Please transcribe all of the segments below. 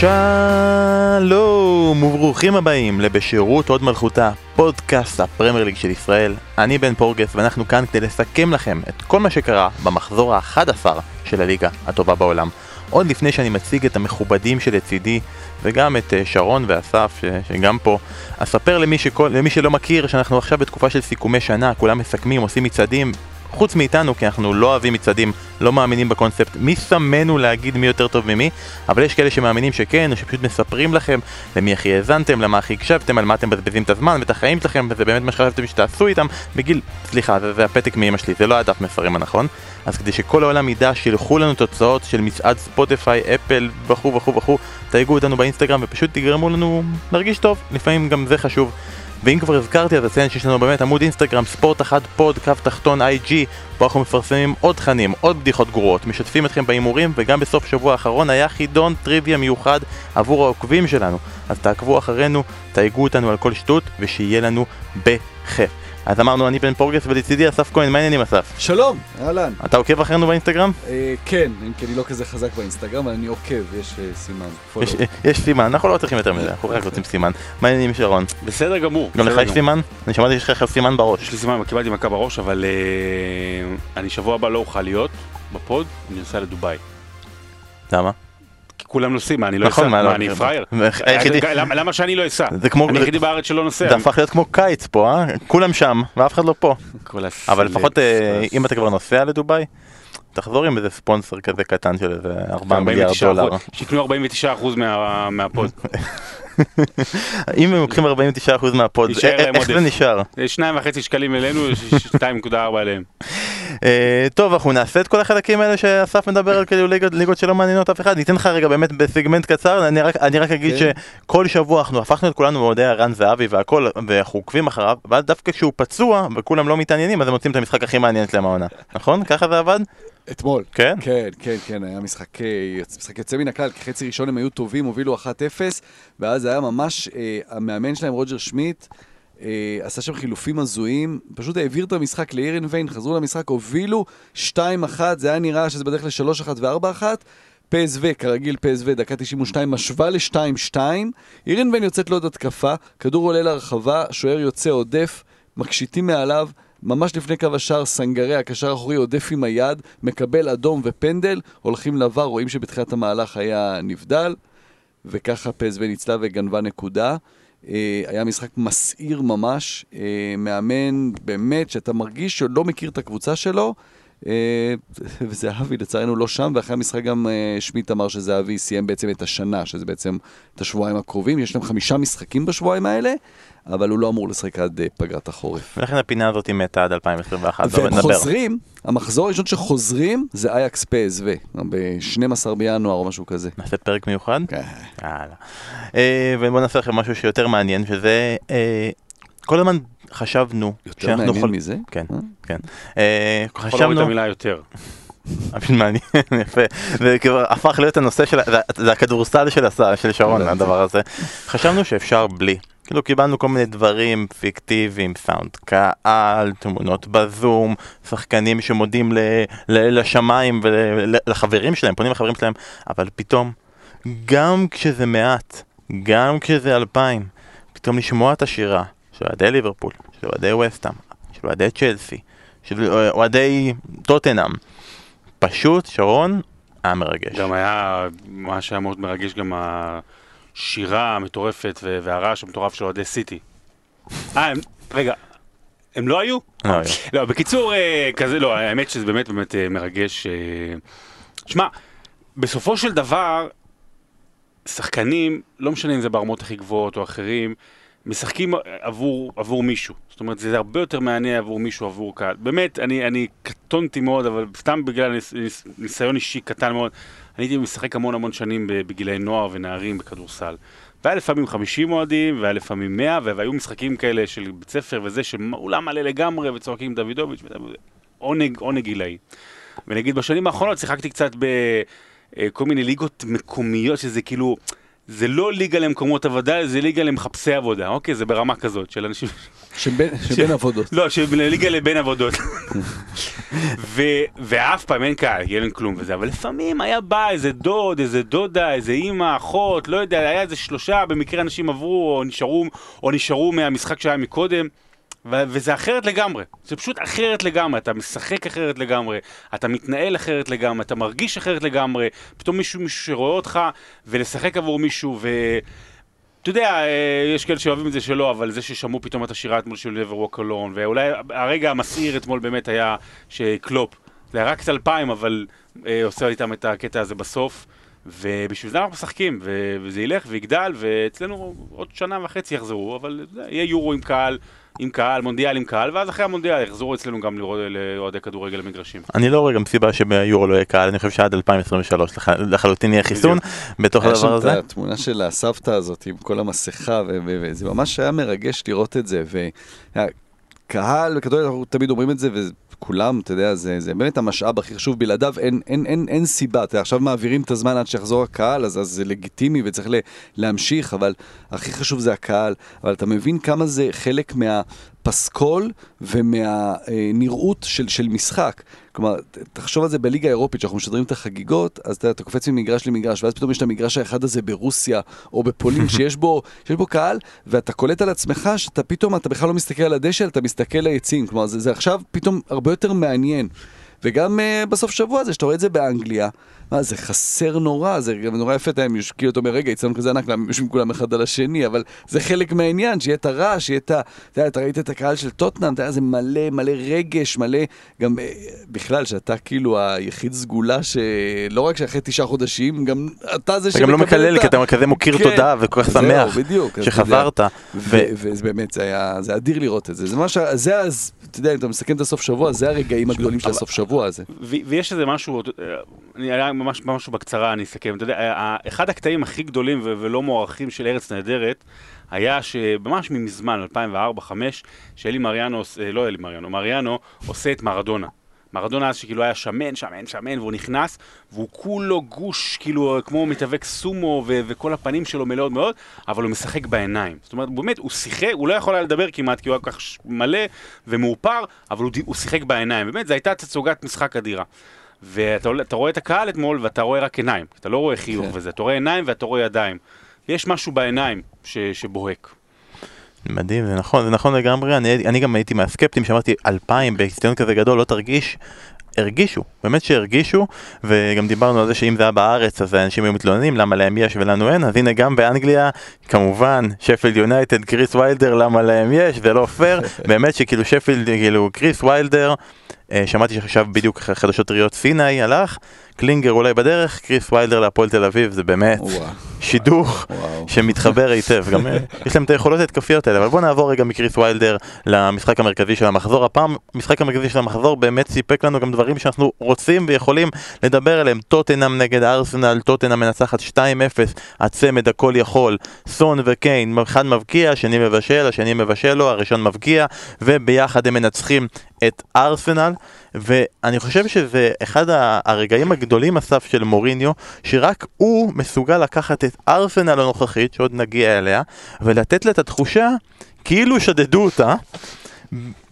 שלום וברוכים הבאים לבשירות הוד מלכותה, פודקאסט הפרמייר ליג של ישראל. אני בן פורגס ואנחנו כאן כדי לסכם לכם את כל מה שקרה במחזור ה-11 של הליגה הטובה בעולם. עוד לפני שאני מציג את המכובדים שלצידי וגם את אה, שרון ואסף שגם פה, אספר למי, שכל, למי שלא מכיר שאנחנו עכשיו בתקופה של סיכומי שנה, כולם מסכמים, עושים מצעדים חוץ מאיתנו, כי אנחנו לא אוהבים מצעדים, לא מאמינים בקונספט, מי שמנו להגיד מי יותר טוב ממי, אבל יש כאלה שמאמינים שכן, או שפשוט מספרים לכם למי הכי האזנתם, למה הכי הקשבתם, על מה אתם מבזבזים את הזמן ואת החיים שלכם, וזה באמת מה שחשבתם שתעשו איתם בגיל, סליחה, זה, זה הפתק מאמא שלי, זה לא הדף מסרים הנכון, אז כדי שכל העולם ידע, שילכו לנו תוצאות של מצעד ספוטיפיי, אפל, וכו' וכו' וכו', תייגו אותנו באינסטגרם ופשוט תגרמו לנו להרגיש טוב, לפעמים גם זה חשוב. ואם כבר הזכרתי אז אציין שיש לנו באמת עמוד אינסטגרם ספורט אחת פוד קו תחתון IG פה אנחנו מפרסמים עוד תכנים, עוד בדיחות גרועות, משתפים אתכם בהימורים וגם בסוף שבוע האחרון היה חידון טריוויה מיוחד עבור העוקבים שלנו. אז תעקבו אחרינו, תייגו אותנו על כל שטות ושיהיה לנו בכיף אז אמרנו אני בן פורגס ולצידי אסף כהן, מה העניינים אסף? שלום, אהלן. אתה עוקב אחרינו באינסטגרם? אה, כן, אם כי אני לא כזה חזק באינסטגרם, אבל אני עוקב, יש אה, סימן. יש, יש סימן, אנחנו לא צריכים יותר מזה, אנחנו רק רוצים סימן. מה העניינים שרון? בסדר גמור. גם לך יש גמור. סימן? אני שמעתי שיש לך סימן בראש. יש לי סימן, קיבלתי מכה בראש, אבל אה, אני שבוע הבא לא אוכל להיות בפוד, אני נוסע לדובאי. למה? כולם נוסעים, מה, אני לא נכון, אסע? מה, מה, לא- אני פראייר? היחידי- אה, למה שאני לא אסע? זה כמו... אני היחידי בארץ שלא נוסע. זה הפך להיות כמו קיץ פה, אה? כולם שם, ואף אחד לא פה. אבל לפחות אה, אם אתה כבר נוסע לדובאי, תחזור עם איזה ספונסר כזה קטן של איזה 4 מיליארד 49%, דולר. שיקנו 49% מה- מהפוד. אם הם לוקחים 49% מהפוד, איך זה. נשאר? זה שניים וחצי שקלים אלינו, 2.4 אליהם. אה, טוב, אנחנו נעשה את כל החלקים האלה שאסף מדבר על כאילו ליגות- ליגות שלא מעניינות אף אחד. ניתן לך רגע באמת בסגמנט קצר, אני רק- אני רק אגיד כן. שכל שבוע אנחנו הפכנו את כולנו מאוהדי ערן זהבי והכל, ואנחנו עוקבים אחריו, ואז דווקא כשהוא פצוע וכולם לא מתעניינים, אז הם מוצאים את המשחק הכי מעניין אצלם העונה. נכון? ככה זה עבד? אתמול. כן? כן, כן, כן, היה משחק, אה, משחק יוצא מן הכלל, כי חצי ראשון הם היו טובים, הובילו 1-0, ואז היה ממש, אה, המאמן שלהם, רוג'ר שמיט, עשה שם חילופים הזויים, פשוט העביר את המשחק לאירן ויין, חזרו למשחק, הובילו 2-1, זה היה נראה שזה בדרך ל-3-1 ו-4-1. פסו, כרגיל פסו, דקה 92, משווה ל-2-2, אירן ויין יוצאת לעוד התקפה, כדור עולה לרחבה, שוער יוצא עודף, מקשיטים מעליו, ממש לפני קו השער, סנגרי, הקשר האחורי, עודף עם היד, מקבל אדום ופנדל, הולכים לעבר, רואים שבתחילת המהלך היה נבדל, וככה פסו ניצלה וגנבה נקודה. אה, היה משחק מסעיר ממש, אה, מאמן באמת שאתה מרגיש שהוא לא מכיר את הקבוצה שלו, וזהבי לצערנו לא שם, ואחרי המשחק גם אה, שמיט אמר שזהבי סיים בעצם את השנה, שזה בעצם את השבועיים הקרובים, יש להם חמישה משחקים בשבועיים האלה, אבל הוא לא אמור לשחק עד אה, פגרת החורף. ולכן הפינה הזאת היא מתה עד 2021. לא והם. חוזרים, המחזור הראשון שחוזרים זה אייקס פסו, ב-12 בינואר או משהו כזה. נעשה פרק מיוחד? כן. יאללה. אה, ובוא נעשה לכם משהו שיותר מעניין, שזה... אה, כל הזמן חשבנו... יותר שאנחנו מעניין יכול- מזה? כן, אה? כן. אה, יכול להוריד את חשבנו... המילה יותר. מעניין, יפה. זה כבר הפך להיות הנושא של... זה- הכדורסל של הס- של שרון. הדבר הזה. חשבנו שאפשר בלי. כאילו קיבלנו כל מיני דברים פיקטיביים, סאונד קהל, תמונות בזום, שחקנים שמודים ל- ל- לשמיים ולחברים שלהם, פונים לחברים שלהם, אבל פתאום, גם כשזה מעט, גם כשזה אלפיים, פתאום לשמוע את השירה של אוהדי ליברפול, של אוהדי וסטאם, של אוהדי צ'לסי, של אוהדי טוטנאם, פשוט, שרון, היה מרגש. גם היה, מה שהיה מאוד מרגש, גם השירה המטורפת והרעש המטורף של אוהדי סיטי. אה, רגע, הם לא היו? לא היו. לא, בקיצור, אה, כזה לא, האמת שזה באמת באמת אה, מרגש. אה. שמע, בסופו של דבר, שחקנים, לא משנה אם זה ברמות הכי גבוהות או אחרים, משחקים עבור, עבור מישהו. זאת אומרת, זה הרבה יותר מעניין עבור מישהו, עבור קהל. באמת, אני, אני קטונתי מאוד, אבל סתם בגלל ניס, ניס, ניסיון אישי קטן מאוד. אני הייתי משחק המון המון שנים בגילי נוער ונערים בכדורסל. והיה לפעמים 50 אוהדים, והיה לפעמים 100, והיו משחקים כאלה של בית ספר וזה, שאולם מלא לגמרי, וצועקים דוידוביץ', עונג, עונג גילאי. ונגיד בשנים האחרונות שיחקתי קצת בכל מיני ליגות מקומיות, שזה כאילו, זה לא ליגה למקומות עבודה, זה ליגה למחפשי עבודה, אוקיי? זה ברמה כזאת של אנשים... שבין שבין עבודות. לא, ליגה לבין עבודות. ו- ואף פעם אין קהל, כי אין כלום וזה, אבל לפעמים היה בא איזה דוד, איזה דודה, איזה אימא, אחות, לא יודע, היה איזה שלושה, במקרה אנשים עברו או נשארו, או נשארו מהמשחק שהיה מקודם. ו- וזה אחרת לגמרי, זה פשוט אחרת לגמרי, אתה משחק אחרת לגמרי, אתה מתנהל אחרת לגמרי, אתה מרגיש אחרת לגמרי, פתאום מישהו, מישהו שרואה אותך, ולשחק עבור מישהו, ו... אתה יודע, אה, יש כאלה שאוהבים את זה שלא, אבל זה ששמעו פתאום את השירה אתמול של never walk alone, ואולי הרגע המסעיר אתמול באמת היה שקלופ, זה היה רק קצת אלפיים, אבל אה, עושה איתם את הקטע הזה בסוף, ובשביל זה אנחנו משחקים, וזה ילך ויגדל, ואצלנו עוד שנה וחצי יחזרו, אבל יהיה יורו עם קהל. עם קהל, מונדיאל עם קהל, ואז אחרי המונדיאל יחזרו אצלנו גם לראות לאוהדי כדורגל למגרשים. אני לא רואה גם סיבה שביורו לא יהיה קהל, אני חושב שעד 2023 לח- לחלוטין יהיה חיסון בתוך היה שם הדבר את הזה. התמונה של הסבתא הזאת עם כל המסכה, וזה ממש היה מרגש לראות את זה. וקהל, וכדורגל, אנחנו תמיד אומרים את זה, וכולם, אתה יודע, זה, זה באמת המשאב הכי חשוב, בלעדיו אין, אין, אין, אין סיבה. אתה יודע, עכשיו מעבירים את הזמן עד שיחזור הקהל, אז, אז זה לגיטימי וצריך ל- להמשיך, אבל הכי חשוב זה הקהל. אבל אתה מבין כמה זה חלק מהפסקול ומהנראות של, של משחק. כלומר, תחשוב על זה בליגה האירופית, שאנחנו משדרים את החגיגות, אז אתה, אתה קופץ ממגרש למגרש, ואז פתאום יש את המגרש האחד הזה ברוסיה, או בפולין, שיש בו, שיש בו קהל, ואתה קולט על עצמך שאתה פתאום, אתה בכלל לא מסתכל על הדשא, אתה מסתכל ליציעים. כלומר, זה, זה עכשיו פתאום הרבה יותר מעניין. וגם uh, בסוף שבוע הזה, שאתה רואה את זה באנגליה, מה, זה חסר נורא, זה גם נורא יפה, אתה יודע, כאילו אתה אומר, רגע, אצלנו כזה ענק, למה הם יושבים כולם אחד על השני, אבל זה חלק מהעניין, שיהיה את הרעש, שיהיה את ה... אתה יודע, אתה ראית את הקהל של טוטנאם, אתה יודע, זה מלא, מלא רגש, מלא, גם אה, בכלל, שאתה כאילו היחיד סגולה שלא רק שאחרי תשעה חודשים, גם אתה זה אתה גם לא מקלל כי אתה כזה מוקיר כן. תודה וכל כך זהו, שמח בדיוק. שחזרת. ו- ו- וזה באמת, זה היה, זה אדיר לראות את זה. זה מה ש... זה, אז, אתה יודע, אם אתה מסכם את הסוף שבוע, זה הרגעים הגדולים של הסוף שבוע הזה. ויש איזה משהו, אה, אני ממש משהו בקצרה, אני אסכם. אתה יודע, אחד הקטעים הכי גדולים ולא מוערכים של ארץ נהדרת, היה שממש מזמן, 2004-2005, שאלי מריאנו, אה, לא אלי מריאנו, מריאנו עושה את מרדונה. מרדונה אז שכאילו היה שמן, שמן, שמן, והוא נכנס, והוא כולו גוש, כאילו, כמו מתאבק סומו, ו- וכל הפנים שלו מלאות מאוד, אבל הוא משחק בעיניים. זאת אומרת, באמת, הוא שיחק, הוא לא יכול היה לדבר כמעט, כי הוא היה כל כך מלא ומאופר, אבל הוא, הוא שיחק בעיניים. באמת, זו הייתה תצוגת משחק אדירה. ואתה רואה את הקהל אתמול, ואתה רואה רק עיניים. אתה לא רואה חיוך כן. וזה, אתה רואה עיניים ואתה רואה ידיים. יש משהו בעיניים ש- שבוהק. מדהים, זה נכון, זה נכון לגמרי, אני, אני גם הייתי מהסקפטים שאמרתי אלפיים באצטדיון כזה גדול לא תרגיש, הרגישו, באמת שהרגישו, וגם דיברנו על זה שאם זה היה בארץ אז אנשים היו מתלוננים למה להם יש ולנו אין, אז הנה גם באנגליה, כמובן, שפילד יונייטד, קריס ויילדר, למה להם יש, זה לא פייר, באמת שכאילו שפילד, כאילו קריס ויילדר, אה, שמעתי שעכשיו בדיוק חדשות טריות סיני הלך, קלינגר אולי בדרך, קריס ויילדר להפועל תל אביב, זה באמת וואו, שידוך וואו. שמתחבר היטב, גם אה, יש להם את היכולות ההתקפיות האלה, אבל בוא נעבור רגע מקריס ויילדר למשחק המרכזי של המחזור. הפעם, המשחק המרכזי של המחזור באמת סיפק לנו גם דברים שאנחנו רוצים ויכולים לדבר עליהם. טוטנאם נגד ארסנל, טוטנאם מנצחת 2-0, הצמד הכל יכול, סון וקיין, אחד מבקיע, השני מבשל, השני מבשל לו, הראשון מבקיע, וביחד הם מנצחים את ארסנל, ואני חושב שזה אחד הרגעים הגדולים אסף של מוריניו, שרק הוא מסוגל לקחת את ארסנל הנוכחית, שעוד נגיע אליה, ולתת לה את התחושה כאילו שדדו אותה.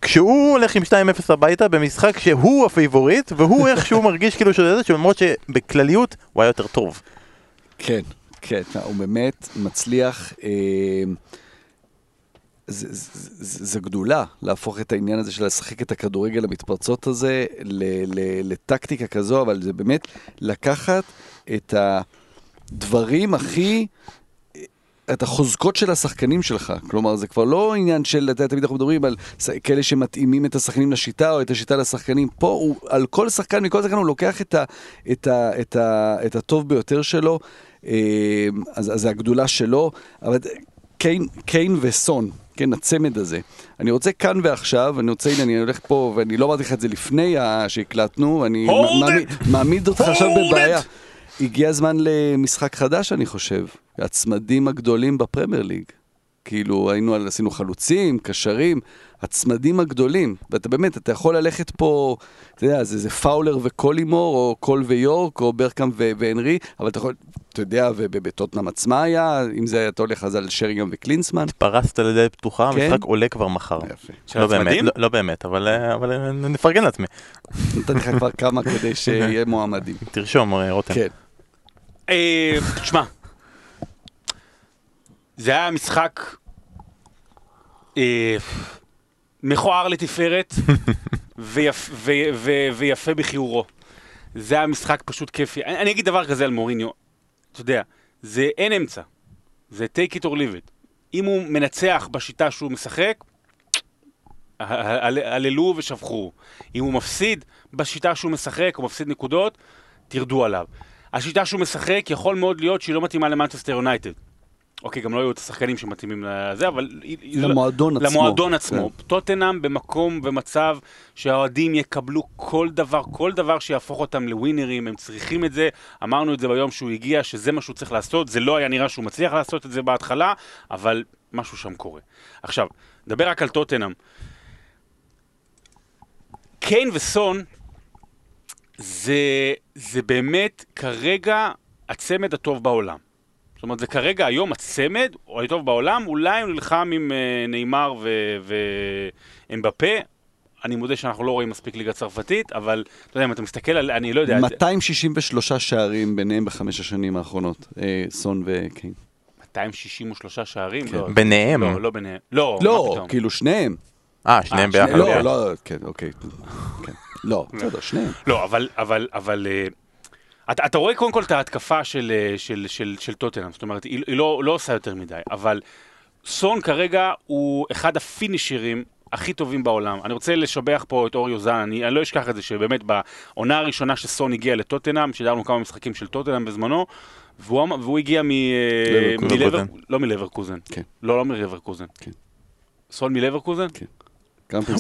כשהוא הולך עם 2-0 הביתה במשחק שהוא הפייבוריט והוא איכשהו מרגיש כאילו שדד את למרות שבכלליות הוא היה יותר טוב. כן, כן, הוא באמת מצליח, אה, זה, זה, זה, זה גדולה להפוך את העניין הזה של לשחק את הכדורגל המתפרצות הזה ל, ל, לטקטיקה כזו, אבל זה באמת לקחת את הדברים הכי... את החוזקות של השחקנים שלך, כלומר זה כבר לא עניין של, אתה יודע, תמיד אנחנו מדברים על כאלה שמתאימים את השחקנים לשיטה או את השיטה לשחקנים, פה הוא, על כל שחקן, מכל שחקן הוא לוקח את, ה, את, ה, את, ה, את הטוב ביותר שלו, אה, אז, אז זה הגדולה שלו, אבל קיין, קיין וסון, כן, הצמד הזה. אני רוצה כאן ועכשיו, אני רוצה, הנה, אני הולך פה, ואני לא אמרתי לך את זה לפני שהקלטנו, אני מעמיד-! מעמיד אותך עכשיו בבעיה. it! הגיע הזמן למשחק חדש, אני חושב. הצמדים הגדולים בפרמייר ליג. כאילו, היינו, על- עשינו חלוצים, קשרים, הצמדים הגדולים. ואתה באמת, אתה יכול ללכת פה, אתה יודע, זה, זה פאולר וקולימור, או קול ויורק, או ברקאם ו- והנרי, אבל אתה יכול, אתה יודע, ובטוטנאם עצמה היה, אם זה אתה הולך אז על שריגם וקלינסמן. פרסת לדלת פתוחה, כן. המשחק עולה כבר מחר. יפה. לא באמת? לא- לא באמת, אבל אה, אבל, אה, נפרגן לעצמי. נתתי לך כבר כמה כדי שיהיה מועמדים. תרשום, אה, רותם. כן. אה, תשמע, זה היה משחק אה, מכוער לתפארת ויפה בכיעורו. זה היה משחק פשוט כיפי. אני, אגיד דבר כזה על מוריניו, אתה יודע, זה אין אמצע. זה take it or leave it. אם הוא מנצח בשיטה שהוא משחק, הללו ושבחו. אם הוא מפסיד בשיטה שהוא משחק, הוא מפסיד נקודות, תרדו עליו. השיטה שהוא משחק, יכול מאוד להיות שהיא לא מתאימה למנצ'סטר יונייטד. אוקיי, גם לא היו את השחקנים שמתאימים לזה, אבל... לא- למועדון עצמו. למועדון עצמו. כן. טוטנאם במקום ומצב שהאוהדים יקבלו כל דבר, כל דבר שיהפוך אותם לווינרים, הם צריכים את זה. אמרנו את זה ביום שהוא הגיע, שזה מה שהוא צריך לעשות. זה לא היה נראה שהוא מצליח לעשות את זה בהתחלה, אבל משהו שם קורה. עכשיו, נדבר רק על טוטנאם. קיין וסון, זה, זה באמת כרגע הצמד הטוב בעולם. זאת אומרת, זה כרגע היום הצמד, או הטוב בעולם, אולי הוא נלחם עם אה, נאמר ו- ואמבפה. אני מודה שאנחנו לא רואים מספיק ליגה צרפתית, אבל אתה יודע, אם אתה מסתכל על, אני לא יודע, 263 שערים ביניהם בחמש השנים האחרונות, אה, סון וקיין. 263 שערים? כן. לא, ביניהם. לא, לא ביניהם. לא, לא, מה פתאום? כאילו שניהם. אה, שניהם אה, ביחד. לא, ביחד. לא, כן, אוקיי. כן. לא, בסדר, שניהם. לא, אבל, אבל, אבל... אה, אתה, אתה רואה קודם כל את ההתקפה של, אה, של, של, של טוטנאם, זאת אומרת, היא, היא לא, לא עושה יותר מדי, אבל סון כרגע הוא אחד הפינישרים הכי טובים בעולם. אני רוצה לשבח פה את אורי אוזן, אני, אני לא אשכח את זה שבאמת בעונה הראשונה שסון הגיע לטוטנאם, שידרנו כמה משחקים של טוטנאם בזמנו, והוא, והוא הגיע מ... לברקוזן. מלבר, לא מלברקוזן. כן. לא, לא מלברקוזן. כן. סון מלברקוזן? פעמים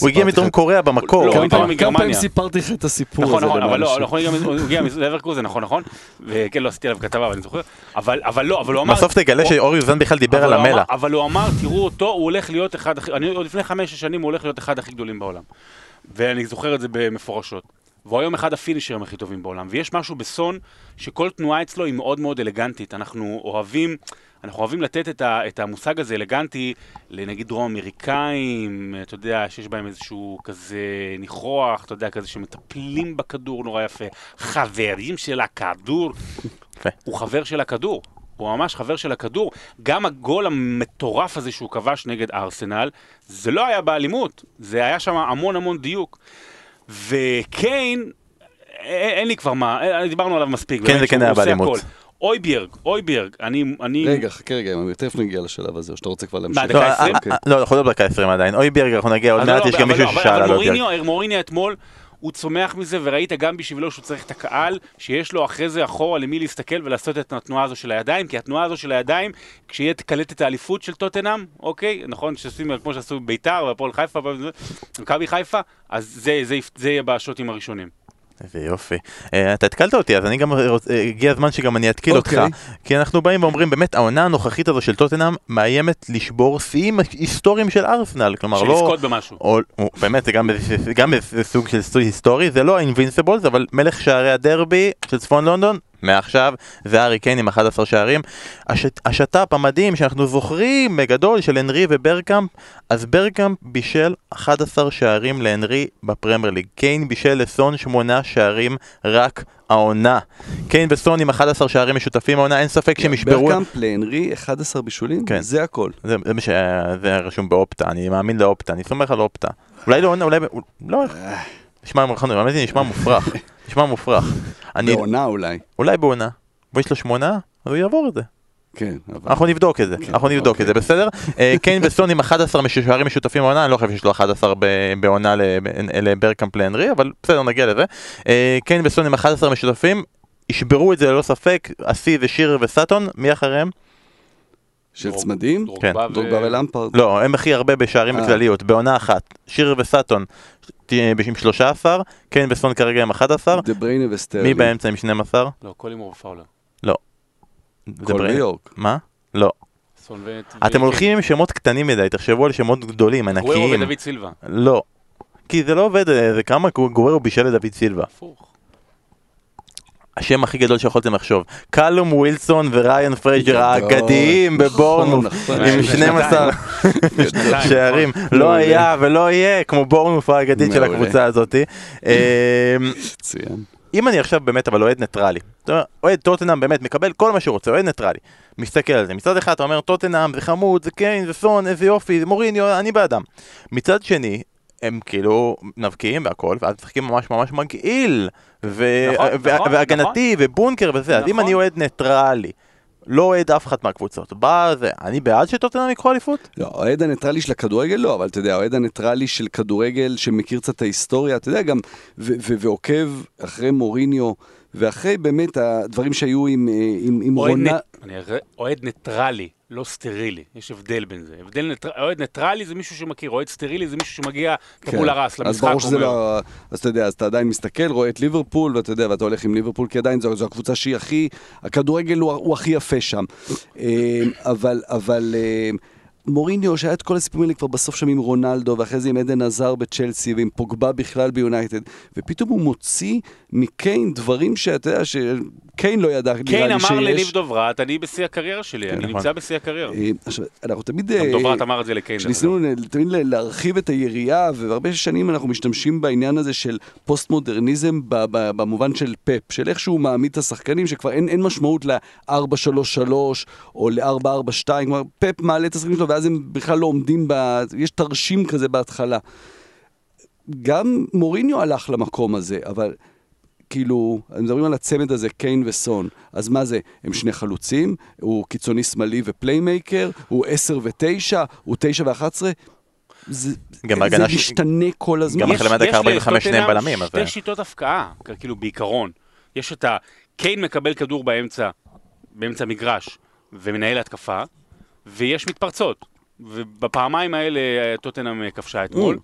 הוא הגיע מדרום קוריאה במקור. לא, כמה הוא פעמים-. סיפרתי לך את הסיפור הזה. נכון, נכון, אבל לא, נכון, הוא הגיע- מלברקוזן, נכון, נכון, וכן, לא עשיתי עליו כתבה, אבל אני זוכר, אבל אבל לא, אבל הוא אמר... בסוף תגלה שאורי אוזן בכלל דיבר על המלח. אבל הוא אמר, תראו אותו, הוא הולך להיות אחד, הכי- אני עוד לפני חמש-שש שנים הוא הולך להיות אחד הכי גדולים בעולם. ואני זוכר את זה במפורשות. והוא היום אחד הפינישרים הכי טובים בעולם. ויש משהו בסון, שכל תנועה אצלו היא מאוד מאוד אלגנטית. אנחנו אוהבים, אנחנו אוהבים לתת את, ה, את המושג הזה אלגנטי לנגיד דרום אמריקאים, אתה יודע, שיש בהם איזשהו כזה ניחוח, אתה יודע, כזה שמטפלים בכדור נורא יפה. חברים של הכדור. הוא חבר של הכדור. הוא ממש חבר של הכדור. גם הגול המטורף הזה שהוא כבש נגד ארסנל, זה לא היה באלימות, זה היה שם המון המון דיוק. וקיין, אין לי כבר מה, דיברנו עליו מספיק. כן, באמת זה כן היה באלימות. הכל. אויביארג, אויביארג, אני... אני... רגע, חכה רגע, תכף נגיע לשלב הזה, או שאתה רוצה כבר להמשיך. מה, לא, דקה אה, עשרים? אה, לא, אנחנו לא בדקה 20 עדיין. אוי בירגר, אנחנו נגיע עוד אז מעט, לא, יש גם מישהו אבל- ששאל על אוי בירגר. מוריניו, מוריניו אתמול, הוא צומח מזה, וראית גם בשבילו שהוא צריך את הקהל, שיש לו אחרי זה אחורה למי להסתכל ולעשות את התנועה הזו של הידיים, כי התנועה הזו של הידיים, כשיהיה קלטת האליפות של טוטנאם, אוקיי? נכון, שעושים כמו שעשו בביתר והפועל חיפה, מכבי חיפה, אז זה, זה, זה יהיה בשוטים הראשונים. איזה יופי. אה, אתה התקלת אותי, אז אני גם רוצ- אה, הגיע הזמן שגם אני אתקיל אותך. אוקיי. כי אנחנו באים ואומרים, באמת, העונה הנוכחית הזו של טוטנאם מאיימת לשבור שיאים היסטוריים של ארסנל. כלומר, של לא... לזכות במשהו. או, או, באמת, זה גם, איזה- גם סוג של סוג היסטורי, זה לא ה invincibles, אבל מלך שערי הדרבי של צפון לונדון, מעכשיו, זה הארי קיין עם 11 שערים. השט, השת"פ המדהים שאנחנו זוכרים בגדול של הנרי וברקאמפ, אז ברקאמפ בישל 11 שערים להנרי בפרמייר ליג. קיין בישל לסון 8 שערים רק העונה. קיין וסון עם 11 שערים משותפים העונה, אין ספק שהם ישברו... ברקאמפ להנרי 11 בישולים? כן. זה הכל. זה, זה מה שזה רשום באופטה, אני מאמין לאופטה, אני סומך על אופטה. אולי לא, אולי, לא, נשמע, נכון, האמת היא נשמע מופרך, נשמע מופרך. אני, בעונה אולי. אולי בעונה, ויש לו שמונה, אז הוא יעבור את זה. כן, אבל... אנחנו נבדוק את זה, אנחנו נבדוק אוקיי. את זה, בסדר? אה, קיין וסון עם 11 שערים משותפים בעונה, אני לא חושב שיש לו 11 ב- בעונה לב- לברקאמפ להנרי, אבל בסדר, נגיע לזה. אה, קיין וסון עם 11 משותפים, ישברו את זה ללא ספק, השיא זה שירר וסאטון, מי אחריהם? של צמדים? דרוגבה ו- דרוגבה ולמפרד. לא, הם הכי הרבה בשערים אה. בכלליות, בעונה אחת. שירר וסאטון עם 13, קיין וסון כרגע עם 11, דה בריינה וסטרלינג. מי באמצע עם 12? לא, קולימור ופאולר. זה קול בריינה. ויורק. מה? לא. אתם הולכים עם שמות קטנים מדי, תחשבו על שמות גדולים, גוורו ענקיים. ודוד סילבה. לא. כי זה לא עובד, אה, זה כמה גוורו בישל לדוד סילבה. הפוך. השם הכי גדול שיכולתם לחשוב. קלום ווילסון וריין פרייג'ר גדול. האגדיים נכון, עם נכון. 12 שנתיים, שערים. נכון. לא. היה ולא יהיה כמו בורנמוף האגדית של. הקבוצה הזאת. אמ. אם אני עכשיו באמת אבל אוהד ניטרלי, אוהד טוטנאם באמת מקבל כל מה שהוא רוצה, אוהד ניטרלי, מסתכל על זה, מצד אחד אתה אומר טוטנאם זה חמוד, זה קיין, זה סון, איזה יופי, זה מוריניו, אני בעדם. מצד שני, הם כאילו מבקיעים והכל, ואז משחקים ממש ממש מגעיל, ו- נכון, ו- נכון, והגנתי ובונקר וזה, אז אם נכון. אני אוהד ניטרלי, לא אוהד אף אחת מהקבוצות, בא זה, אני בעד שטוטנאם ייקחו אליפות? לא, האוהד הניטרלי של הכדורגל לא, אבל אתה יודע, האוהד הניטרלי של כדורגל שמכיר קצת את ההיסטוריה, אתה יודע, גם, ו- ו- ועוקב אחרי מוריניו, ואחרי באמת הדברים שהיו עם, אה, עם, עם אוהד רונה... אראה- אוהד ניטרלי, לא סטרילי. יש הבדל בין זה. הבדל ניטר- אוהד ניטרלי זה מישהו שמכיר, אוהד סטרילי זה מישהו שמגיע טבול הרס אז למשחק. ברור שזה אומר, לא... אז אתה יודע, אז אתה עדיין מסתכל, רואה את ליברפול, ואתה יודע, ואתה הולך עם ליברפול, כי עדיין זו, זו הקבוצה שהיא הכי... הכדורגל הוא, הוא הכי יפה שם. אה, אבל, אבל... אה, מוריניו, שהיה את כל הסיפורים האלה כבר בסוף שם עם רונלדו, ואחרי זה עם עדן עזר בצ'לסי, ועם פוגבה בכלל ביונייטד, ופתאום הוא מוציא מקיין דברים שאתה יודע, שקיין לא ידע, נראה קיין לי שיש. אמר לניב דוברת, אני בשיא הקריירה שלי, אני נכון. נמצא בשיא הקריירה. אה, עכשיו, אנחנו תמיד... גם אה, דוברת אמר את זה לקיין. כשניסינו תמיד להרחיב את היריעה, והרבה שנים אנחנו משתמשים בעניין הזה של פוסט-מודרניזם במובן של פאפ, של איך שהוא מעמיד את השחקנים, שכבר אין, אין משמעות ל-4-3-3 או ל-4-4-2, כלומר פאפ מעלה את השחקנים שלו ואז הם בכלל לא עומדים, ב... יש תרשים כזה בהתחלה. גם מוריניו הלך למקום הזה, אבל כאילו, מדברים על הצמד הזה, קיין וסון. אז מה זה? הם שני חלוצים, הוא קיצוני שמאלי ו playmaker, הוא 10 ו-9, הוא 9 ו-11. זה, גם זה ש- משתנה כל הזמן. גם יש- אחרי מהדקה יש 45 שני לטוטנהאם בלמים, אז שתי זה- שיטות הבקעה, כאילו בעיקרון. יש את ה... קיין מקבל כדור באמצע, באמצע המגרש, ומנהל התקפה, ויש מתפרצות. ובפעמיים האלה אה, טוטנהאם אה, כבשה אתמול.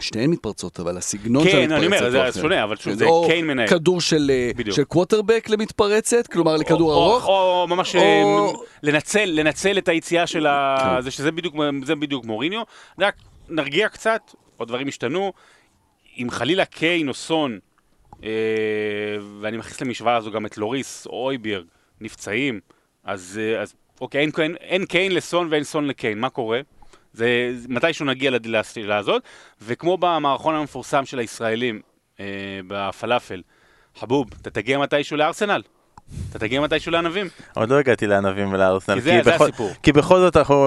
שתיהן מתפרצות, אבל הסגנון כן, של המתפרצת אני אומר, הוא זה אחר. שונה, אבל שוב, זה או קיין מנהל. כדור של, אה, קווטרבק למתפרצת, כלומר לכדור או- ארוך. או, או ממש או- אה, לנצל, לנצל את היציאה של ה... כן. זה שזה בדיוק, זה בדיוק מוריניו. רק נרגיע קצת, עוד דברים השתנו. אם חלילה קיין או סון, אה, ואני מכניס למשוואה הזו גם את לוריס או אויבירג, נפצעים, אז, אה, אז אוקיי, אין, אין, אין קיין לסון ואין סון לקיין, מה קורה? זה מתישהו נגיע לשאלה הזאת, וכמו במערכון המפורסם של הישראלים אה, בפלאפל, חבוב, אתה תגיע מתישהו לארסנל, אתה תגיע מתישהו לענבים. עוד לא הגעתי לענבים ולארסנל. כי זה- זה בכל- הסיפור. כי בכל זאת אנחנו,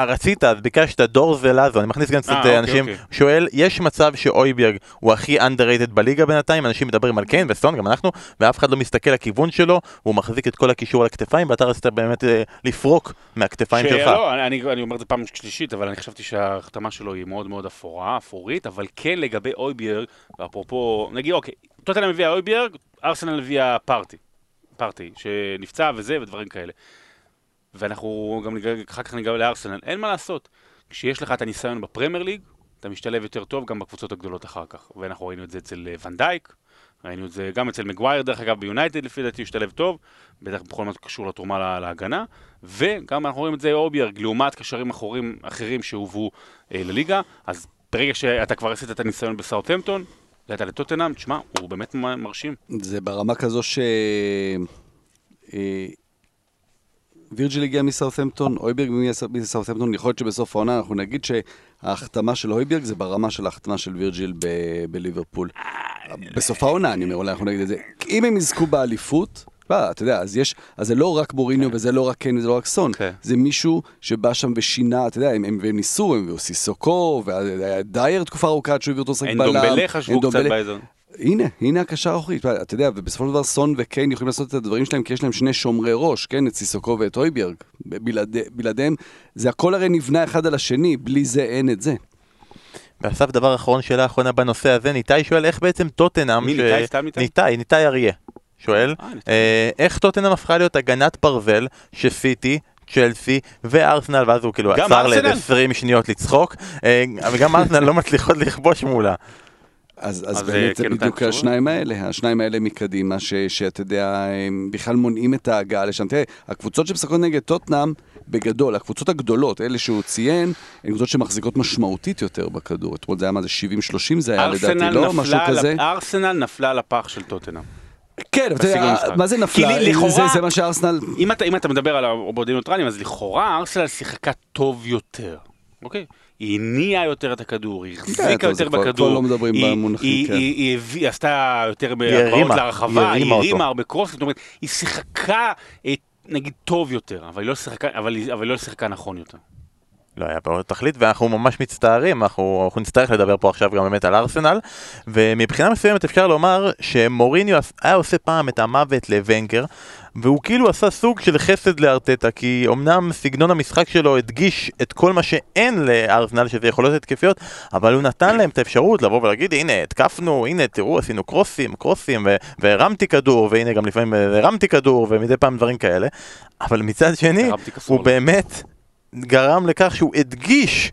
רצית, אז ביקשת דור זלאזו, אני מכניס גם קצת אה, אה, אוקיי, אנשים, אוקיי. שואל, יש מצב שאויביארג הוא הכי underrated בליגה בינתיים, אנשים מדברים על קיין וסון, גם אנחנו, ואף אחד לא מסתכל לכיוון שלו, הוא מחזיק את כל הקישור על הכתפיים, ואתה רצית באמת אה, לפרוק מהכתפיים שלך. שלא, אני, אני, אומר את זה פעם שלישית, אבל אני חשבתי שההחתמה שלו היא מאוד מאוד אפורה, אפורית, אבל כן לגבי אויביארג, ואפרופו, נגיד, אוקיי, טוטנאם הביאה אויביארג, ארסנל הביאה פארטי, פארטי, שנפצע וזה ודברים כאלה. ואנחנו גם ניגע, אחר כך ניגע לארסנל, אין מה לעשות. כשיש לך את הניסיון בפרמייר ליג, אתה משתלב יותר טוב גם בקבוצות הגדולות אחר כך. ואנחנו ראינו את זה אצל אה, ונדייק, ראינו את זה גם אצל מגווייר, דרך אגב, ביונייטד לפי דעתי השתלב טוב, בטח בכל מה שקשור לתרומה לה- להגנה, וגם אנחנו רואים את זה אוביארג, לעומת קשרים אחורים, אחרים שהובאו אה, לליגה, אז ברגע שאתה כבר עשית את הניסיון בסאוטהמפטון, הגעת לטוטנאם, תשמע, הוא באמת מרשים. זה ברמה כזו ש... אה, וירג'יל הגיע מסאות'מפטון, אויברג מסאות'מפטון, יכול להיות שבסוף העונה אנחנו נגיד שההחתמה של אויברג זה ברמה של ההחתמה של וירג'יל בליברפול. בסוף העונה, אני אומר, אולי אנחנו נגיד את זה. אם הם יזכו באליפות, אתה יודע, אז יש, אז זה לא רק מוריניו וזה לא רק קיין וזה לא רק סון, כן. זה מישהו שבא שם ושינה, אתה יודע, הם, הם, והם ניסו, הם הביאו סיסוקו, והיה דייר תקופה ארוכה עד שהוא הביא אותו לשחק אין בלם. דומבלה חשבו קצת אנדומבלה. באזור. הנה, הנה הקשר האחורי, אתה יודע, ובסופו של דבר סון וקיין יכולים לעשות את הדברים שלהם כי יש להם שני שומרי ראש, כן, את סיסוקו ואת אויביארג. בלעדי- בלעדיהם, זה הכל הרי נבנה אחד על השני, בלי זה אין את זה. ואסף, דבר אחרון, שאלה אחרונה בנושא הזה, ניתאי שואל איך בעצם טוטנאם, מי, ש- ניתאי? סתם ניתאי? ניתאי, ניתאי אריה, שואל, אה. אה, איך טוטנאם הפכה להיות הגנת ברזל שסיטי, צ'לסי וארסנל, ואז הוא כאילו עצר ארסנל? ל-20 שניות לצחוק, אה, וגם ארסנל לא מצליחות לכבוש מולה. אז, אז אז באמת זה כן בדיוק? השניים האלה, השניים האלה מקדימה, ש- שאתה יודע, הם בכלל מונעים את ההגעה לשם. תראה, הקבוצות שמשחקות נגד טוטנאם, בגדול, הקבוצות הגדולות, אלה שהוא ציין, הן קבוצות שמחזיקות משמעותית יותר בכדור. אתמול זה היה מה זה 70-30 זה היה לדעתי, לא? משהו כזה. ארסנל נפלה על הפח של טוטנאם. כן, אבל אתה יודע. מה זה כי נפלה? לי- לכאורה- זה- זה מה שארסנל... אם אתה, אם אתה מדבר על הבורדים ניוטרליים, אז לכאורה ארסנל שיחקה טוב יותר, אוקיי? היא הניעה יותר את הכדור, היא כן, החזיקה יותר בכדור. כבר לא מדברים היא- כן. עשתה יותר בהגבהות להרחבה, היא הרימה הרבה קרוסים, זאת אומרת, היא שיחקה, אה, נגיד, טוב יותר, אבל היא לא שיחקה, אבל היא לא שיחקה נכון יותר. לא היה פה תכלית ואנחנו ממש מצטערים, אנחנו, אנחנו נצטרך לדבר פה עכשיו גם באמת על ארסנל ומבחינה מסוימת אפשר לומר שמוריניו היה עושה פעם את המוות לוונגר והוא כאילו עשה סוג של חסד לארטטה כי אמנם סגנון המשחק שלו הדגיש את כל מה שאין לארסנל שזה יכולות התקפיות אבל הוא נתן להם את האפשרות לבוא ולהגיד הנה התקפנו, הנה תראו עשינו קרוסים, קרוסים והרמתי כדור והנה גם לפעמים אה, הרמתי כדור ומדי פעם דברים כאלה אבל מצד שני. הוא באמת גרם לכך שהוא הדגיש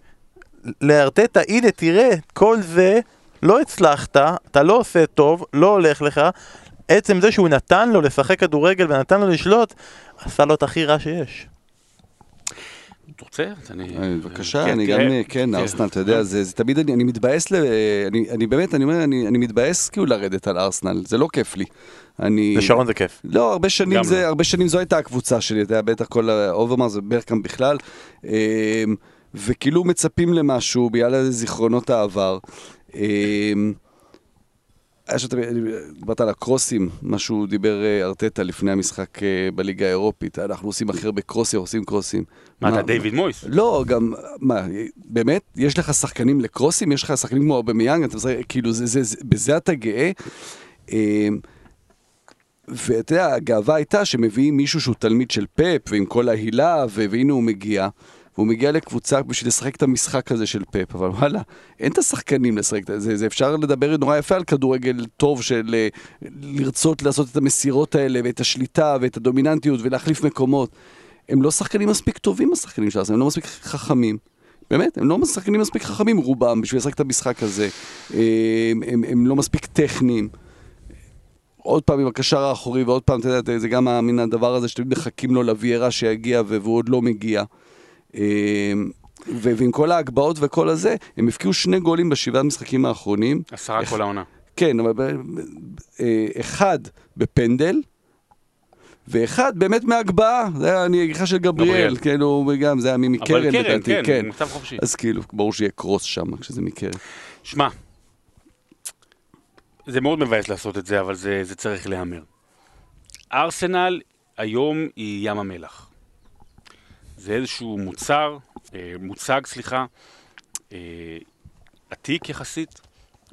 לארטטה, הנה תראה, כל זה לא הצלחת, אתה לא עושה טוב, לא הולך לך. עצם זה שהוא נתן לו לשחק כדורגל ונתן לו לשלוט, עשה לו את הכי רע שיש. אתה רוצה? אני... אה, בבקשה, כן, אני. גם, אה, כן, ארסנל, אתה יודע, זה זה תמיד, אני אני מתבאס, ל- אני אני באמת, אני אומר, אני אני מתבאס כאילו לרדת על ארסנל, זה לא כיף לי. אני... לשרון זה כיף. לא, הרבה שנים זה, לא. הרבה שנים זו הייתה הקבוצה שלי, אתה יודע, בטח כל האוברמרס וברקאם בכלל. אמ, וכאילו מצפים למשהו בגלל זיכרונות העבר. היה שאתה, דיברת על הקרוסים, מה שהוא דיבר אה, ארטטה לפני המשחק אה, בליגה האירופית, אנחנו עושים הכי הרבה קרוסים, עושים קרוסים. מה, אתה דיוויד מויס? לא, גם, מה, באמת? יש לך שחקנים לקרוסים? יש לך שחקנים כמו אובמיאנג? אתה משחק, כאילו, זה, זה, זה, בזה אתה גאה? אמ, ואתה יודע, הגאווה הייתה שמביאים מישהו שהוא תלמיד של פפ, ועם כל ההילה, והנה הוא מגיע. והוא מגיע לקבוצה בשביל לשחק את המשחק הזה של פפ, אבל וואלה, אין את השחקנים לשחק את זה, זה אפשר לדבר נורא יפה על כדורגל טוב של אה, לרצות לעשות את המסירות האלה, ואת השליטה, ואת הדומיננטיות, ולהחליף מקומות. הם לא שחקנים מספיק טובים, השחקנים של ארסנל, הם לא מספיק חכמים. באמת, הם לא שחקנים מספיק חכמים רובם בשביל לשחק את המשחק הזה. הם, הם, הם לא מספיק טכניים. עוד פעם עם הקשר האחורי, ועוד פעם, אתה יודע, זה גם מן הדבר הזה שתמיד מחכים לו לוויירה שיגיע והוא עוד לא מגיע. אמ, ועם כל ההגבהות וכל הזה, הם הפקיעו שני גולים בשבעה המשחקים האחרונים. עשרה כל העונה. כן, אבל אה, אחד בפנדל, ואחד באמת מהגבהה, זה היה הנגיחה של גבריאל. כאילו, גם זה היה מקרן אבל קרן, לדעתי, כן, מצב חופשי. אז כאילו, ברור שיהיה קרוס שם כשזה מקרן. שמע, זה מאוד מבאס לעשות את זה, אבל זה, זה צריך להיאמר. ארסנל היום היא ים המלח. זה איזשהו מוצר, אה, מוצג, סליחה, אה, עתיק יחסית,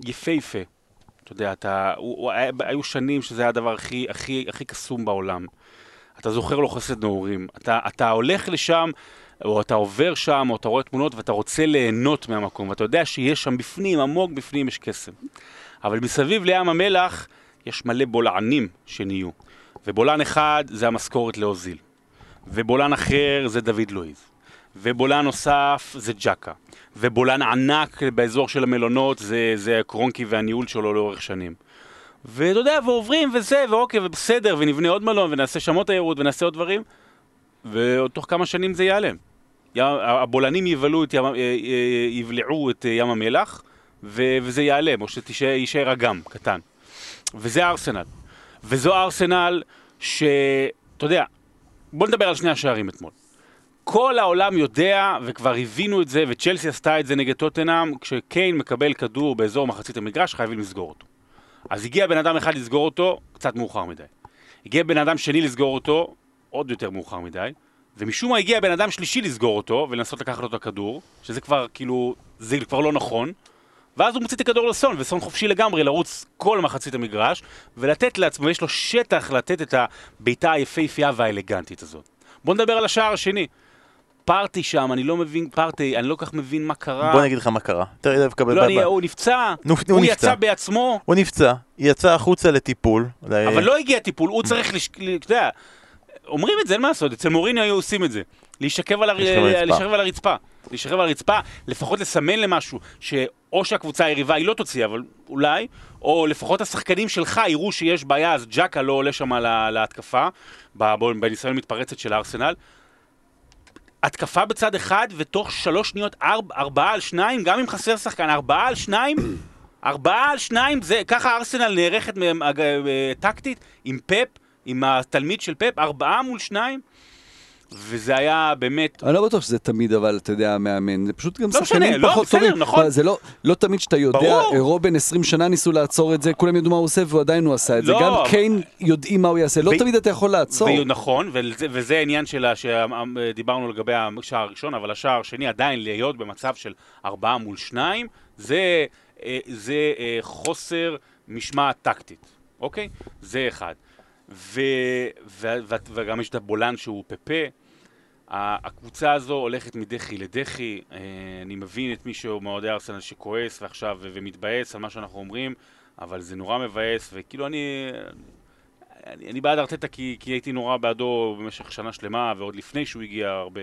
יפהפה. אתה יודע, אתה, הוא, הוא, היו שנים שזה היה הדבר הכי, הכי, הכי קסום בעולם. אתה זוכר לו חסד נעורים. אתה, אתה הולך לשם, או אתה עובר שם, או אתה רואה תמונות, ואתה רוצה ליהנות מהמקום, ואתה יודע שיש שם בפנים, עמוק בפנים, יש קסם. אבל מסביב לים המלח יש מלא בולענים שנהיו. ובולען אחד זה המשכורת לאוזיל. ובולען אחר זה דוד לואיז. ובולען נוסף זה ג'קה. ובולען ענק באזור של המלונות זה, זה קרונקי והניהול שלו לאורך שנים. ואתה יודע, ועוברים וזה, ואוקיי, ובסדר, ונבנה עוד מלון, ונעשה עוד תיירות, ונעשה עוד דברים, ותוך כמה שנים זה ייעלם. ים- הבולענים יבלעו את אה, אה, יבלעו את אה, ים המלח, וזה ייעלם, או שיישאר אגם קטן. וזה ארסנל. וזו ארסנל ש... אתה יודע, בוא נדבר על שני השערים אתמול. כל העולם יודע, וכבר הבינו את זה, וצ'לסי עשתה את זה נגד טוטנאם, כשקיין מקבל כדור באזור מחצית המגרש, חייבים לסגור אותו. אז הגיע בן אדם אחד לסגור אותו, קצת מאוחר מדי. הגיע בן אדם שני לסגור אותו, עוד יותר מאוחר מדי. ומשום מה הגיע בן אדם שלישי לסגור אותו, ולנסות לקחת לו את הכדור, שזה כבר כאילו, זה כבר לא נכון. ואז הוא מוציא את הכדור לסון, וסון חופשי לגמרי לרוץ כל מחצית המגרש, ולתת לעצמו, יש לו שטח לתת את הבעיטה היפהפייה והאלגנטית הזאת. בוא נדבר על השער השני. פארטי שם, אני לא מבין, פארטי, אני לא כל כך מבין מה קרה. בוא אני אגיד לך מה קרה. תראה, דווקא לא, אני, הוא נפצע, נו, הוא הוא נפצע. יצא בעצמו, הוא נפצע, יצא החוצה לטיפול. אבל לא הגיע טיפול, הוא צריך, לש... ל- אתה יודע, אומרים את זה, אין מה לעשות, אצל מוריני היו עושים את זה. להישכב על, הר... להישכב על הרצפה. להישכב על הרצפה. לפחות לסמן למשהו, שאו שהקבוצה היריבה היא לא תוציא, אבל אולי, או לפחות השחקנים שלך יראו שיש בעיה, אז ג'קה לא עולה שם לה... להתקפה, בניסיון מתפרצת של הארסנל. התקפה בצד אחד, ותוך שלוש שניות ארבע, ארבעה על שניים, גם אם חסר שחקן, ארבעה על שניים, ארבעה על שניים, זה, ככה ארסנל נערכת אה, טקטית, עם פפ, עם התלמיד של פפ, ארבעה מול שניים, וזה היה באמת... אני לא בטוח שזה תמיד, אבל אתה יודע, מאמן. זה פשוט גם לא שחקנים משנה, לא, פחות בסדר, טובים. נכון. זה לא, לא תמיד שאתה יודע, ברור. אה, רובן 20 שנה ניסו לעצור את זה, כולם ידעו מה הוא עושה, ועדיין הוא עשה את זה. לא, גם אבל- קיין יודעים מה הוא יעשה, לא ו- תמיד אתה יכול לעצור. וזה נכון, וזה, וזה העניין שלה שדיברנו לגבי השער הראשון, אבל השער השני עדיין להיות במצב של ארבעה מול שניים, זה, אה, זה אה, חוסר משמעת טקטית, אוקיי? זה אחד. ו, ו, ו, וגם יש את הבולן שהוא פפה. הקבוצה הזו הולכת מדחי לדחי, אה, אני מבין את מי שהוא מאוהדי ארסנל שכועס ועכשיו ומתבאס על מה שאנחנו אומרים, אבל זה נורא מבאס, וכאילו אני, אני, אני בעד ארטטה כי, כי הייתי נורא בעדו במשך שנה שלמה, ועוד לפני שהוא הגיע הרבה.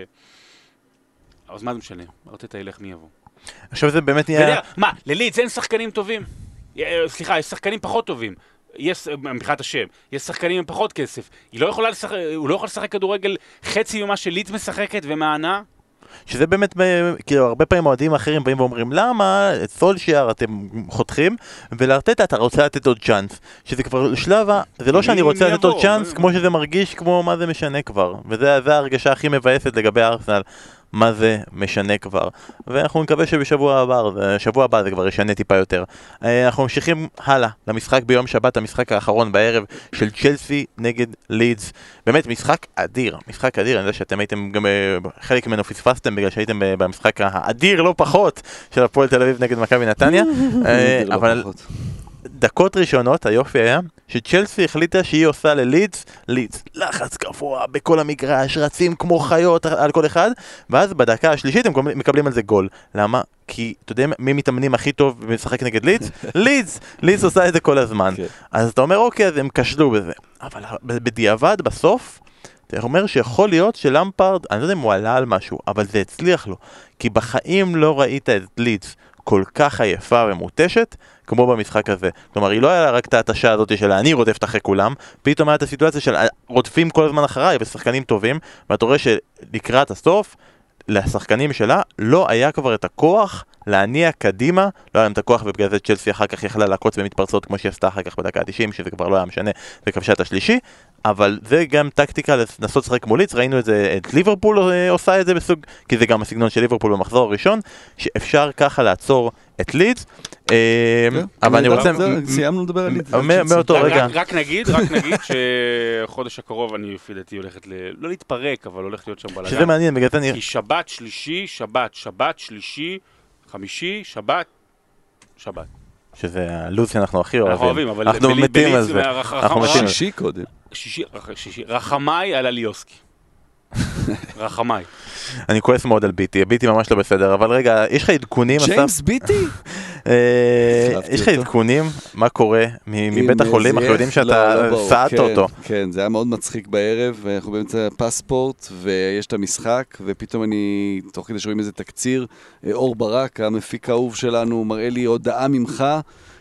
אז מה זה משנה? ארטטה ילך מי יבוא. עכשיו זה באמת נהיה... מה, ללידס אין שחקנים טובים? סליחה, יש שחקנים פחות טובים. יש, אה, מבחינת השם, יש שחקנים עם פחות כסף. היא לא יכולה לשחק, הוא לא יכול לשחק כדורגל חצי ממה שלידס משחקת ומענה. שזה באמת, ב- כאילו, הרבה פעמים אוהדים אחרים באים ואומרים, למה את סולשיאר אתם חותכים, ולארטטה אתה רוצה לתת עוד צ'אנס. שזה כבר שלב ה... זה לא שאני רוצה לתת עוד? צ'אנס, כמו שזה מרגיש כמו מה זה משנה כבר. וזה זה ההרגשה הכי מבאסת לגבי ארסנל. מה זה משנה כבר. ואנחנו נקווה שבשבוע הבא, שבוע הבא זה כבר ישנה טיפה יותר. אה, אנחנו ממשיכים הלאה למשחק ביום שבת, המשחק האחרון בערב של צ'לסי נגד לידס. באמת משחק אדיר, משחק אדיר, אני יודע שאתם הייתם גם, אה, חלק ממנו פספסתם בגלל שהייתם אה, במשחק האדיר לא פחות של הפועל תל אביב נגד מכבי נתניה. לא אבל. דקות ראשונות, היופי היה, שצ'לסי החליטה שהיא עושה ללידס, לידס, לחץ גבוה בכל המגרש, רצים כמו חיות על כל אחד, ואז בדקה השלישית הם מקבלים- על זה גול. למה? כי, אתה יודע מי מתאמנים הכי טוב ומשחק נגד לידס? לידס! לידס עושה את זה כל הזמן. כן. אז אתה אומר, אוקיי, אז הם כשלו בזה. אבל בדיעבד, בסוף, אתה אומר שיכול להיות שלמפרד, אני לא יודע אם הוא עלה על משהו, אבל זה הצליח לו. כי בחיים לא ראית את לידס כל כך עייפה ומותשת, כמו במשחק הזה. כלומר, היא לא היה רק את ההתשה הזאת של אני רודפת אחרי כולם, פתאום הייתה את הסיטואציה של רודפים כל הזמן אחריי ושחקנים טובים, ואתה רואה שלקראת הסוף, לשחקנים שלה לא היה כבר את הכוח להניע קדימה, לא היה להם את הכוח ובגלל זה צ'לסי אחר כך יכלה לעקוץ במתפרצות כמו שהיא עשתה אחר כך בדקה ה-90, שזה כבר לא היה משנה, וכבשה את השלישי, אבל זה גם טקטיקה לנסות לשחק מול ליץ, ראינו את זה, את ליברפול אה, עושה את זה בסוג, כי זה גם הסגנון של ליברפול במחזור הראשון, שאפשר ככה לעצור את ליץ, אה, כן, אבל אני זה- רוצה, זה- סיימנו לדבר על לידס. מ- מאותו רגע. רק, נגיד, רק נגיד שחודש הקרוב אני לפי דעתי הולכת ל... לא להתפרק, אבל הולך להיות שם בלאגן. שזה מעניין, בגלל זה אני... כי שבת, שלישי, שבת, שבת, שלישי, חמישי, שבת, שבת. שזה הלו"ז שאנחנו הכי אנחנו אוהבים. אוהבים, אבל אנחנו בלי- מתים על זה. אנחנו מתים על זה. שישי קודם. שישי, רח- שישי, רחמיי על אליוסקי. רחמיי. אני כועס מאוד על ביטי, ביטי ממש לא בסדר, אבל רגע, יש לך עדכונים, אסף? ג'יימס ביטי? אה, יש לך. עדכונים? מה קורה מ- מבית החולים? אנחנו? יודעים לא, שאתה לא ברור. סעדת כן, אותו. כן, זה היה מאוד מצחיק בערב, אנחנו באמצע פספורט, ויש את המשחק, ופתאום אני, תוך כדי שרואים איזה תקציר, אה, אור ברק, המפיק האהוב שלנו, מראה לי הודעה ממך,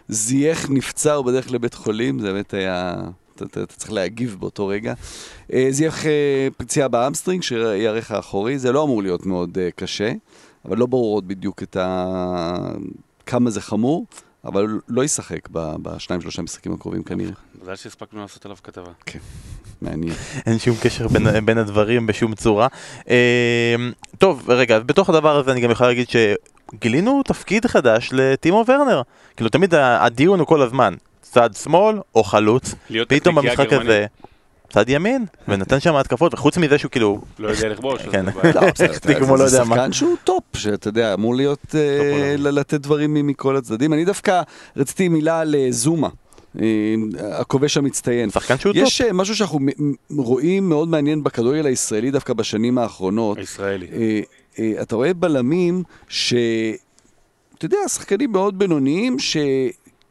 זייח נפצע, הוא בדרך לבית חולים, זה באמת היה... אתה, אתה, אתה צריך להגיב באותו רגע. אה, זייח אה, פציעה בהמסטרינג, שריר הירך האחורי, זה לא אמור להיות מאוד אה, קשה, אבל לא ברור עוד בדיוק את ה... כמה זה חמור, אבל לא ישחק ב- בשניים שלושה משחקים הקרובים כנראה. מזל שהספקנו לעשות עליו כתבה. מעניין. אין שום קשר בין, בין הדברים בשום צורה. אה, טוב, רגע, בתוך הדבר הזה אני גם יכול להגיד שגילינו תפקיד חדש לטימו ורנר. כאילו תמיד הדיון הוא כל הזמן, צד שמאל או חלוץ. פתאום במשחק. הזה, צד ימין, ונתן שם התקפות, וחוץ מזה שהוא כאילו... לא יודע לכבוש, כן. לא, בסדר, זה כמו לא יודע מה. שחקן שהוא טופ, שאתה יודע, אמור להיות, אה, לתת דברים מכל הצדדים. אני דווקא רציתי מילה על אה, זומה, הכובש המצטיין. שחקן שהוא טוב. יש אה, משהו שאנחנו רואים מאוד מעניין בכדורגל הישראלי דווקא בשנים האחרונות. הישראלי. אתה רואה בלמים ש... אתה יודע, שחקנים מאוד בינוניים,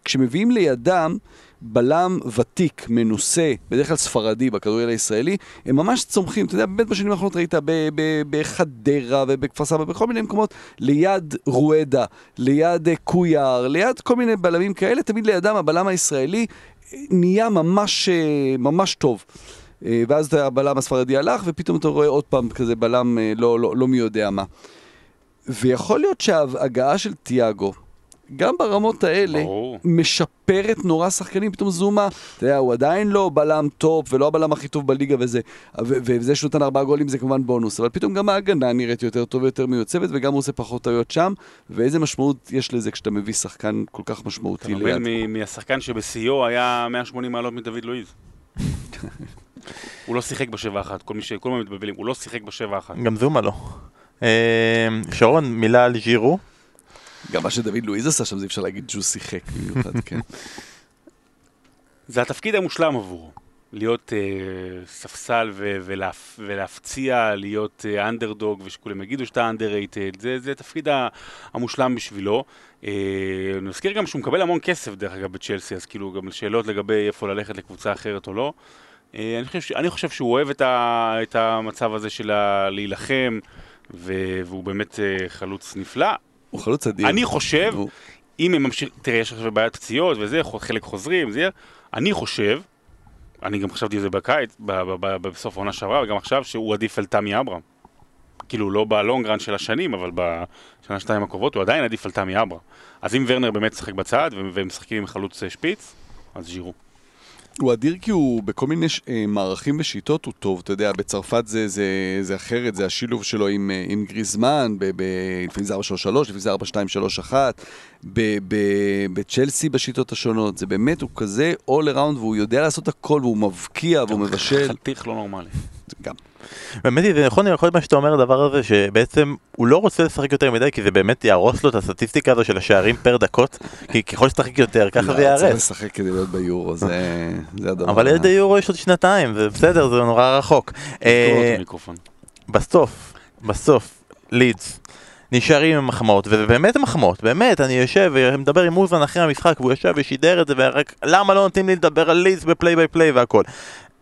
שכשמביאים לידם בלם ותיק, מנוסה, בדרך כלל ספרדי בכדורגל הישראלי, הם ממש צומחים. אתה יודע, באמת בשנים האחרונות ראית בחדרה ובכפר סבא, בכל מיני מקומות, ליד רואדה, ליד אה, קויאר, ליד כל מיני בלמים כאלה, תמיד לידם הבלם הישראלי אה, נהיה ממש, אה, ממש טוב. ואז הבלם הספרדי הלך, ופתאום אתה רואה עוד פעם כזה בלם לא, לא, לא מי יודע מה. ויכול להיות שההגעה של תיאגו, גם ברמות האלה, ברור. משפרת נורא שחקנים, פתאום זומה, אתה יודע, הוא עדיין לא בלם טופ ולא הבלם הכי טוב בליגה וזה, ו- וזה שהוא נתן ארבעה גולים זה כמובן בונוס, אבל פתאום גם ההגנה נראית יותר טוב ויותר מיוצבת, וגם הוא עושה פחות טעויות שם, ואיזה משמעות יש לזה כשאתה מביא שחקן כל כך אתה משמעותי ליד. מ- מהשחקן שבשיאו היה 180 מעלות מדוד לואיז. הוא לא שיחק בשבע אחת, כל מי ש... כל הזמן מתבלבלים, הוא לא שיחק בשבע אחת. גם זומה לא. אה, שרון, מילה על ז'ירו. גם מה שדוד לואיז עשה שם זה אפשר להגיד שהוא שיחק במיוחד, כן. זה התפקיד המושלם עבורו. להיות אה, ספסל ו- ולהפ- ולהפציע, להיות אה, אנדרדוג ושכולם יגידו שאתה underrated, זה, זה התפקיד המושלם בשבילו. אה, נזכיר גם שהוא מקבל המון כסף דרך אגב בצ'לסי, אז כאילו גם שאלות לגבי איפה ללכת לקבוצה אחרת או לא. אה, אני, חושב, אני חושב שהוא אוהב את, ה- את המצב הזה של ה- להילחם, ו- והוא באמת אה, חלוץ נפלא. הוא חלוץ אדיר. אני חושב, אם הם ממשיכים, תראה, יש עכשיו בעיית פציעות וזה, חלק חוזרים, זה, אני חושב, אני גם חשבתי על זה בקיץ, בסוף העונה שעברה, וגם עכשיו, שהוא עדיף על תמי אברהם. כאילו, לא בלונגרן של השנים, אבל בשנה שתיים הקרובות הוא עדיין עדיף על תמי אברהם. אז אם ורנר באמת משחק בצד, ו- והם משחקים עם חלוץ אה, שפיץ, אז ז'ירו. הוא אדיר כי הוא בכל מיני ש... אה, מערכים ושיטות הוא טוב, אתה יודע, בצרפת זה, זה, זה אחרת, זה השילוב שלו עם, אה, עם גריזמן, ב, ב, לפעמים זה 4-3-3, לפעמים זה 4-2-3-1, ב, ב, בצ'לסי בשיטות השונות, זה באמת, הוא כזה all around והוא יודע לעשות הכל והוא מבקיע והוא מבשל, חתיך לא נורמלי. גם. באמת זה נכון, יכול להיות מה שאתה אומר הדבר הזה, שבעצם הוא לא רוצה לשחק יותר מדי, כי זה באמת יהרוס לו את הסטטיסטיקה הזו של השערים פר דקות, כי ככל שתשחק יותר, ככה זה לא, צריך. לשחק כדי להיות ביורו, זה, זה הדבר. אבל עד היורו יש עוד שנתיים, זה בסדר, זה נורא רחוק. אה. בסוף, בסוף, לידס. נשארים עם מחמאות, וזה באמת מחמאות, באמת, אני יושב ומדבר עם אוזן אחרי המשחק, והוא יושב ושידר את זה, ורק למה לא נותנים לי לדבר על לידס בפליי ביי פליי והכל.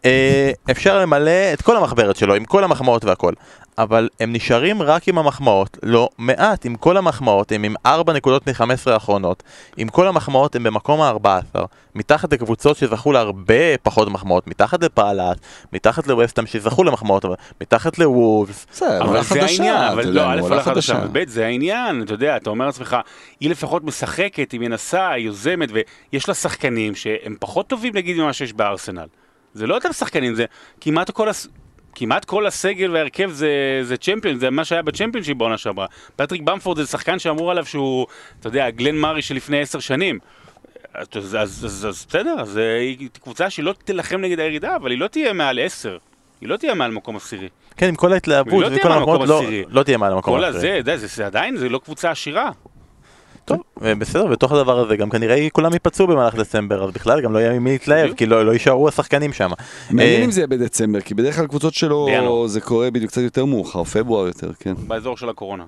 אה, אפשר למלא את כל המחברת שלו, עם כל המחמאות והכל, אבל הם נשארים רק עם המחמאות, לא מעט, עם כל המחמאות, הם עם 4 נקודות מ-15 האחרונות, עם כל המחמאות הם במקום ה-14, מתחת לקבוצות שזכו להרבה פחות מחמאות, מתחת לפעלת, מתחת לווסטאם שזכו למחמאות, מתחת לוולס, בסדר, אבל זה העניין, אבל לא, א', עולה חדשה, וב', זה העניין, אתה יודע, אתה אומר לעצמך, היא לפחות משחקת, היא מנסה, היא יוזמת, ויש לה שחקנים שהם פחות טובים נגיד ממה שיש בארסנל. זה לא יותר שחקנים, זה כמעט כל, הס... כמעט כל הסגל וההרכב זה, זה צ'מפיון, זה מה שהיה בצ'מפיונשיפ בעונה שעברה. פטריק במפורד זה שחקן שאמור עליו שהוא, אתה יודע, גלן מארי שלפני עשר שנים. אז, אז, אז, אז, בסדר, אז אה, היא קבוצה שלא תילחם נגד הירידה, אבל היא לא תהיה מעל עשר. היא לא תהיה מעל מקום עשירי. כן, עם כל ההתלהבות היא לא תהיה המחמאות, במקום לא, עשירי. לא תהיה מעל המקום כל העשירי. הזה, אתה יודע, זה, זה עדיין, זה לא קבוצה עשירה. טוב, בסדר, בתוך הדבר הזה גם כנראה כולם ייפצעו במהלך דצמבר, אז בכלל גם לא יהיה ממי להתלהב. כי לא לא יישארו השחקנים שם. מעניין אה, אם זה יהיה בדצמבר, כי בדרך כלל קבוצות שלו. זה קורה בדיוק קצת יותר מאוחר, פברואר יותר, כן. באזור של הקורונה.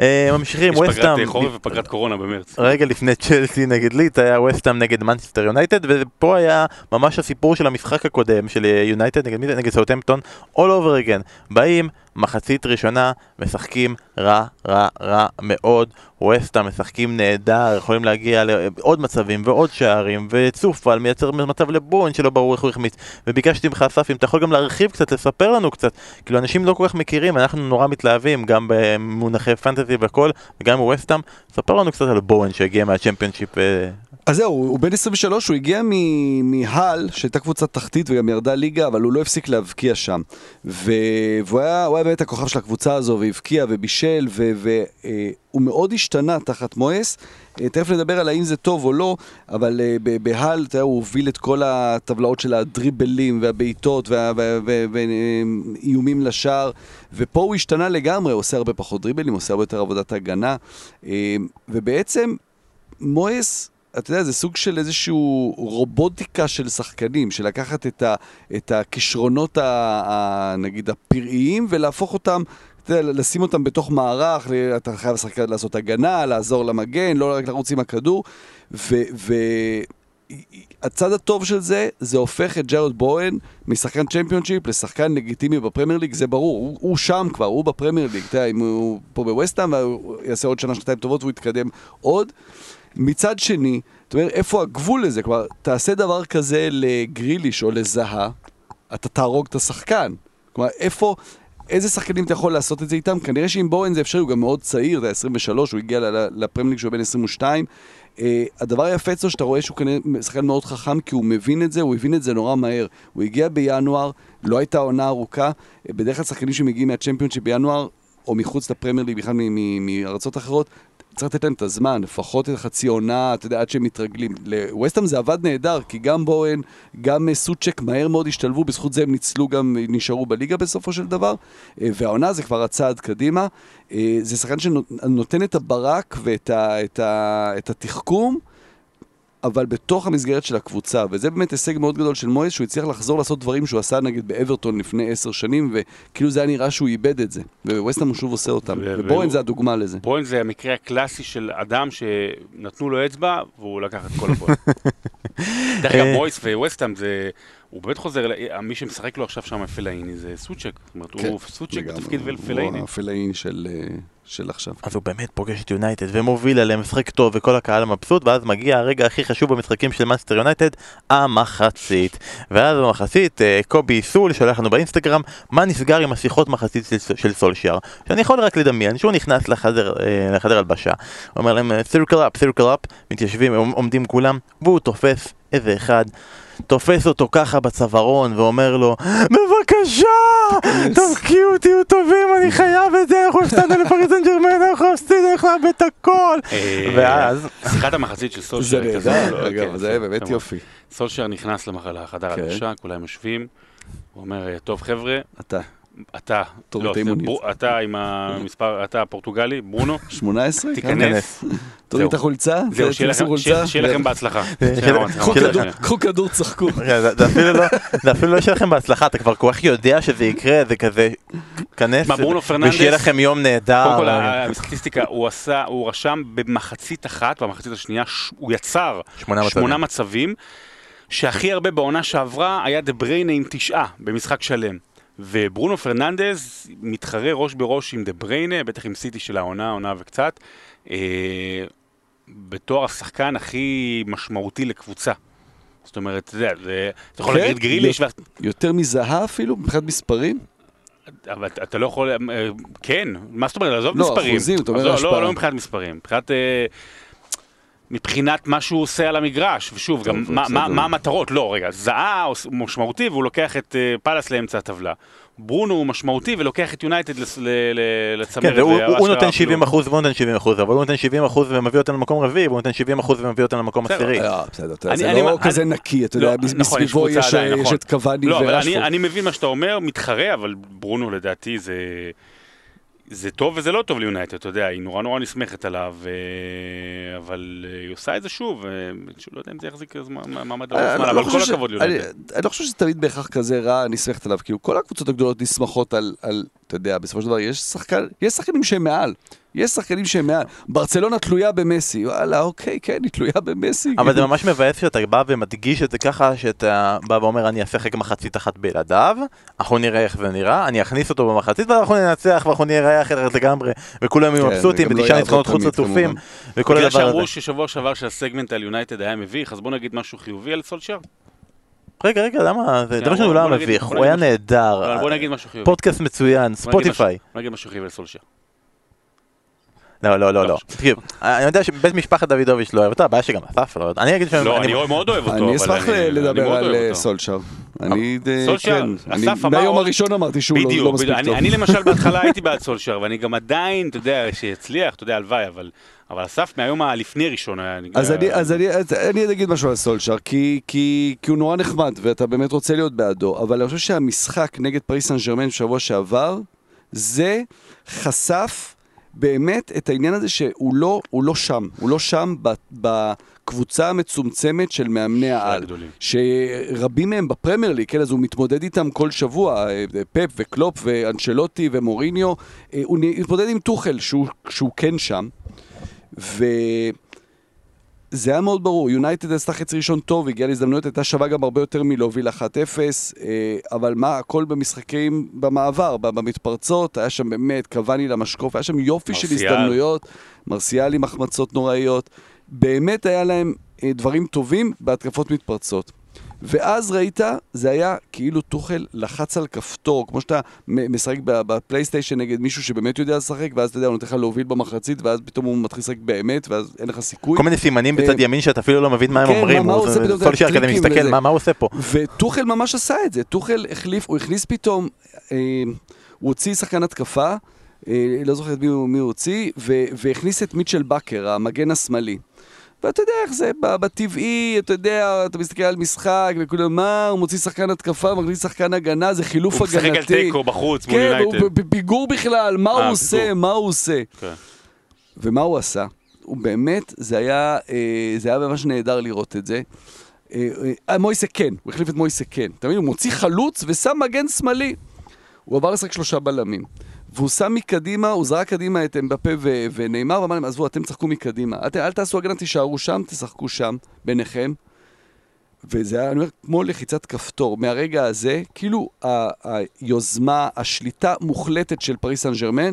אה, ממשיכים, יש פגרת אה, חורף ופגרת קורונה במרץ. רגע לפני צ'לסי נגד ליץ היה ווסטהאם נגד מנצ'סטר יונייטד ופה היה ממש הסיפור של המשחק הקודם של אה, יונייטד נגד מי זה? נגד סאוטהמפטון all over again באים מחצית ראשונה משחקים רע רע רע מאוד ווסטהאם משחקים נהדר יכולים להגיע לעוד מצבים ועוד שערים וסופל מייצר מצב לבואן שלא ברור איך הוא החמיץ. וביקשתי ממך אסף אם אתה יכול גם להרחיב קצת לספר לנו קצת. כאילו אנשים לא כל כך מכירים אנחנו נורא מתלהבים גם במונחי פנטזי והכל וגם בווסטהאם ספר לנו קצת על בואן שהגיע מהצ'מפיונשיפ אה, אז זהו, הוא בן 23, הוא הגיע מהל, שהייתה קבוצת תחתית וגם ירדה ליגה, אבל הוא לא הפסיק להבקיע שם. והוא היה, היה באמת הכוכב של הקבוצה הזו, והבקיע ובישל, והוא מאוד השתנה תחת מואס. אה, תכף נדבר על האם זה טוב או לא, אבל אה, בהל, אתה יודע, הוא הוביל את כל הטבלאות של הדריבלים והבעיטות ואיומים לשער, ופה הוא השתנה לגמרי, עושה הרבה פחות דריבלים, עושה הרבה יותר עבודת הגנה, אה, ובעצם מואס, אתה יודע, זה סוג של איזושהי רובוטיקה של שחקנים, של לקחת את, ה, את הכישרונות, ה, ה, נגיד, הפראיים, ולהפוך אותם, לשים אותם בתוך מערך, אתה חייב לשחק, לעשות הגנה, לעזור למגן, לא רק לרוץ עם הכדור, והצד הטוב של זה, זה הופך את ג'ארד בואן משחקן Championship לשחקן לגיטימי בפרמייר ליג, זה ברור, הוא, הוא שם כבר, הוא בפרמייר ליג, אתה יודע, אם הוא פה בווסטהאם, הוא יעשה עוד שנה, שנתיים טובות והוא יתקדם עוד. מצד שני, אתה אומר, איפה הגבול לזה? כלומר, תעשה דבר כזה לגריליש או לזאהה, אתה תהרוג את השחקן. כלומר, איפה, איזה שחקנים אתה יכול לעשות את זה איתם? כנראה שעם בורן זה אפשרי, הוא גם מאוד צעיר, זה 23, הוא הגיע לפרמליג שהוא בן 22. Uh, הדבר היפה אצלו שאתה רואה שהוא כנראה שחקן מאוד חכם כי הוא מבין את זה, הוא הבין את זה נורא מהר. הוא הגיע בינואר, לא הייתה עונה ארוכה, uh, בדרך כלל שחקנים שמגיעים מהצ'מפיונשיפ בינואר, או מחוץ לפרמייר ליג, בכלל מארצות אחרות, צריך לתת להם את הזמן, לפחות את חצי עונה, אתה יודע, עד שהם מתרגלים. לווסטהאם זה עבד נהדר, כי גם בורן, גם אה, סוצ'ק מהר מאוד השתלבו, בזכות זה הם ניצלו גם, נשארו בליגה בסופו של דבר, אה, והעונה זה כבר הצעד קדימה. אה, זה שחקן שנותן את הברק ואת ה, את ה, את התחכום. אבל בתוך המסגרת של הקבוצה, וזה באמת הישג מאוד גדול של מויס, שהוא הצליח לחזור לעשות דברים שהוא עשה נגיד באברטון לפני עשר שנים, וכאילו זה היה נראה שהוא איבד את זה, וווסטהאם הוא שוב עושה אותם, ו- ובורן זה הדוגמה לזה. בורן זה המקרה הקלאסי של אדם שנתנו לו אצבע, והוא לקח את כל הפועל. דרך אגב, מויס וווסטהאם זה... הוא באמת חוזר, מי שמשחק לו עכשיו שם פלאיני זה סוצ'ק. זאת אומרת, כן, הוא סוצ'ק בתפקיד פלאיני. הוא הפלאיני של... אה, של עכשיו. אז הוא באמת פוגש את יונייטד ומוביל עליהם משחק טוב וכל הקהל מבסוט ואז מגיע הרגע הכי חשוב במשחקים של מאנסטר יונייטד, המחצית. ואז במחצית אה, קובי סול שולח לנו באינסטגרם מה נסגר עם השיחות מחצית של, של סולשיאר. שאני יכול רק לדמיין שהוא נכנס לחדר, אה, לחדר הלבשה, הוא אומר להם circle up, circle up, מתיישבים, עומדים כולם, והוא תופס איזה אחד. תופס אותו ככה בצווארון ואומר לו בבקשה, תבקיעו, תהיו טובים, אני חייב את זה, אנחנו הפסדנו לפריס סן ג'רמן, אנחנו הפסדנו, אנחנו לאבד את הכל. אה, ואז... שיחת המחצית של סולשר. זה נהדר, אגב, זה באמת יופי. סולשר נכנס לחדר כן. הלבשה, כולם יושבים, הוא אומר, טוב חבר'ה, אתה. אתה, לא, אתה עם המספר, אתה הפורטוגלי, ברונו. 18? תיכנס. תוריד את החולצה, זהו, שיהיה לכם בהצלחה. קחו כדור, צחקו. זה אפילו לא שיהיה לכם בהצלחה, אתה כבר כל כך יודע שזה יקרה, זה כזה, כנס, ושיהיה לכם יום נהדר. קודם כל, הסטטיסטיקה, הוא עשה, הוא רשם במחצית אחת, במחצית השנייה, הוא יצר שמונה מצבים, שהכי הרבה בעונה שעברה היה דה בריינה עם תשעה במשחק שלם. וברונו פרננדז מתחרה ראש בראש עם דה בריינה, בטח עם סיטי של העונה, עונה וקצת, אה, בתור השחקן הכי משמעותי לקבוצה. זאת אומרת, אתה יודע, אתה יכול כן, להגיד גריליש... יותר מזהה אפילו, מבחינת מספרים? אבל אתה לא יכול, אה, כן, מה זאת אומרת, עזוב לא, מספרים. לא, אחוזים, אתה אומר השפעה. לא, לא מבחינת מספרים, מבחינת... אה, מבחינת מה שהוא עושה על המגרש, ושוב, גם מה, מה, מה המטרות, לא, רגע, זהה הוא משמעותי והוא לוקח את uh, פאלאס לאמצע הטבלה. ברונו הוא משמעותי ולוקח את יונייטד לצמרת. כן, הוא, הוא נותן 70 אחוז והוא נותן 70 אחוז, אבל הוא נותן 70 אחוז ומביא אותנו למקום רביעי, והוא נותן 70 אחוז ומביא אותנו למקום עשירי. אה, בסדר, זה לא כזה נקי, אתה יודע, נכון, מסביבו יש נכון. את קוואני ורשפורד. אני מבין מה שאתה אומר, מתחרה, אבל ברונו לדעתי זה... זה טוב וזה לא טוב ליונייטד, אתה יודע, היא נורא נורא נסמכת עליו, אה, אבל אה, היא עושה את זה שוב, אה, לא יודע אם זה יחזיק מעמד הרבה זמן, אבל לא כל הכבוד ליונייטד. אני לא חושב שזה תמיד בהכרח כזה רע, נסמכת עליו, כאילו כל הקבוצות הגדולות נסמכות על, אתה יודע, בסופו של דבר יש שחקנים שהם מעל. יש שחקנים שהם מעל. ברצלונה תלויה במסי. וואלה, אוקיי, כן, היא תלויה במסי. אבל זה ממש מבאס שאתה בא ומדגיש את זה ככה, שאתה בא ואומר, אני אשחק מחצית אחת בלעדיו, אנחנו נראה איך זה נראה, אני אכניס אותו במחצית ואנחנו ננצח ואנחנו נראה אחרת לגמרי, וכולם יהיו כן, מבסוטים, ותשעה לא ניצחונות חוץ רצופים, וכל הדבר הזה. בגלל שאמרו ששבוע שעבר שהסגמנט על יונייטד היה מביך, אז בוא נגיד משהו חיובי על סולשר. רגע, רגע, למה? זה דבר שהוא לא מביך, הוא היה נהדר. בוא נגיד משהו חיובי. פודקאסט מצוין, ספוטיפיי. בוא נגיד משהו חיובי על סולשר. לא, לא, לא, לא. תקשיב, אני יודע שבית משפחת דוידוביץ' לא אוהב אותו, הבעיה שגם אסף לא אוהב אותו. אני אגיד שאני... לא, אני מאוד אוהב אותו, אני אשמח לדבר על אה, סולשר. אני, כן, מהיום הראשון אמרתי שהוא לא, לא מספיק טוב. אני למשל בהתחלה הייתי בעד סולשר, ואני גם עדיין, אתה יודע, שיצליח, אתה יודע, הלוואי, אבל... אבל אסף מהיום הלפני ראשון היה... אז אני, אז אני, אז אני אגיד משהו על סולשר, כי, כי, כי הוא נורא נחמד, ואתה באמת רוצה להיות בעדו, אבל אני חושב שהמשחק נגד פריס סן ג'רמן בשבוע שעבר, זה חשף באמת את העניין הזה שהוא לא, לא שם, הוא לא שם בקבוצה המצומצמת של מאמני העל. שרבים מהם בפרמייר ליג, כן, אז הוא מתמודד איתם כל שבוע, פפ וקלופ ואנשלוטי ומוריניו, הוא מתמודד עם טוחל שהוא, שהוא כן שם. ו... זה היה מאוד ברור, יונייטד עשתה חצי ראשון טוב, הגיעה להזדמנויות, הייתה שווה גם הרבה יותר מלהוביל 1-0, אה, אבל מה, הכל במשחקים במעבר, במתפרצות, היה שם באמת קוואני למשקוף, היה שם יופי מרסיאל. של הזדמנויות, מרסיאל עם החמצות נוראיות, באמת היה להם אה, דברים טובים בהתקפות מתפרצות. ואז ראית, זה היה כאילו טוחל לחץ על כפתור, כמו שאתה משחק בפלייסטיישן נגד מישהו שבאמת יודע לשחק, ואז אתה יודע, הוא נותן לך להוביל במחצית, ואז פתאום הוא מתחיל לשחק באמת, ואז אין לך סיכוי. כל מיני סימנים בצד אה, ימין שאתה אפילו לא מבין מה הם כן, אומרים, פתאום, סולשייר כזה מסתכל. מה הוא עושה פה? וטוחל ממש עשה את זה, טוחל החליף, הוא הכניס פתאום, אה, הוא הוציא שחקן התקפה, אה, לא זוכר את מי, הוא- הוציא, והכניס את מיטשל באקר, המגן השמאלי. ואתה יודע איך זה, בטבעי, אתה יודע, אתה מסתכל על משחק, וכולם, מה, הוא מוציא שחקן התקפה, מכניס שחקן הגנה, זה חילוף הוא הגנתי. משחק על תיקו בחוץ מול כן, הוא יונייטד. בפיגור בכלל, מה הוא אה, עושה. מה הוא עושה. כן. ומה הוא עשה? הוא באמת, זה היה, אה, זה היה ממש נהדר לראות את זה. אה, מויסה כן, הוא החליף את מויסה כן. אתה מבין? הוא מוציא חלוץ ושם מגן שמאלי. הוא עבר לשחק שלושה בלמים. והוא שם מקדימה, הוא זרק קדימה את אמבפה ו- ונאמר, ואמר להם, עזבו, אתם תשחקו מקדימה. אתם, אל תעשו הגנה, תישארו שם, תשחקו שם, ביניכם. וזה היה, אני אומר, כמו לחיצת כפתור. מהרגע הזה, כאילו היוזמה, השליטה מוחלטת של פריס סן ג'רמן,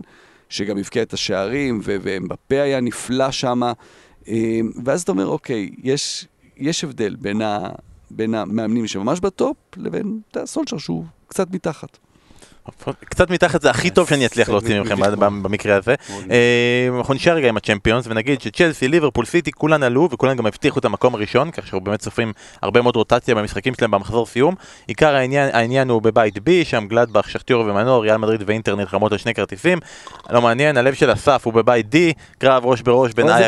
שגם הבקיע את השערים, ואמבפה היה נפלא שם. ואז אתה אומר, אוקיי, יש, יש הבדל בין, ה, בין המאמנים שממש בטופ, לבין סולשיאר שהוא קצת מתחת. קצת מתחת זה הכי טוב שאני אצליח להוציא מכם מביך ב- מאוד. במקרה הזה. אה, אנחנו נשאר רגע עם הצ'מפיונס ונגיד שצ'לסי, ליברפול, סיטי, כולן עלו וכולן גם הבטיחו את המקום הראשון, כך שאנחנו באמת סופרים הרבה מאוד רוטציה במשחקים שלהם במחזור סיום. עיקר העניין, העניין הוא בבית בי, שם גלדבך, שכטיור ומנור, ריאל מדריד ואינטר נלחמות על שני כרטיסים. לא מעניין, הלב של אסף הוא בבית די, קרב ראש בראש בין ואז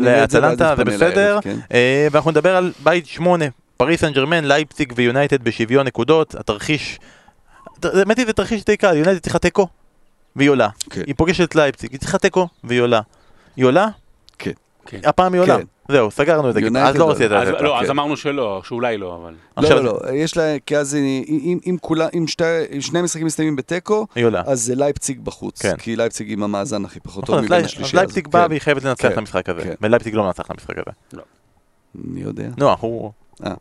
לאטלנטה, זה נתפנה בסדר. כן. אה, ואנחנו נדבר על בית שמונה, פריס סן ג'רמן, לייפציג ויונייטד בשוויון נקודות. התרחיש, האמת היא זה תרחיש די קל, יונייטד צריכה תיקו והיא עולה. כן. היא פוגשת את לייפציג, היא צריכה תיקו והיא עולה. היא עולה? כן. כן. הפעם היא עולה. כן. זהו, סגרנו את זה. יונייטד אז לא עולה. רצית אז, את זה. לא, אז. אמרנו שלא, שאולי לא, אבל... לא, לא, לא, יש לה, כי אז אם, אם, כולה, אם שתי, אם שני המשחקים מסתיימים בתיקו. אז זה לייפציג בחוץ. כן. כי לייפציג עם המאזן הכי פחות טוב נכון, אז מבין לי- השלישי. אז לייפציג באה. והיא חייבת לנצח את. המשחק הזה. ולייפציג לא מנצחת את המשחק הזה. אני יודע. נו, אנחנו... אה.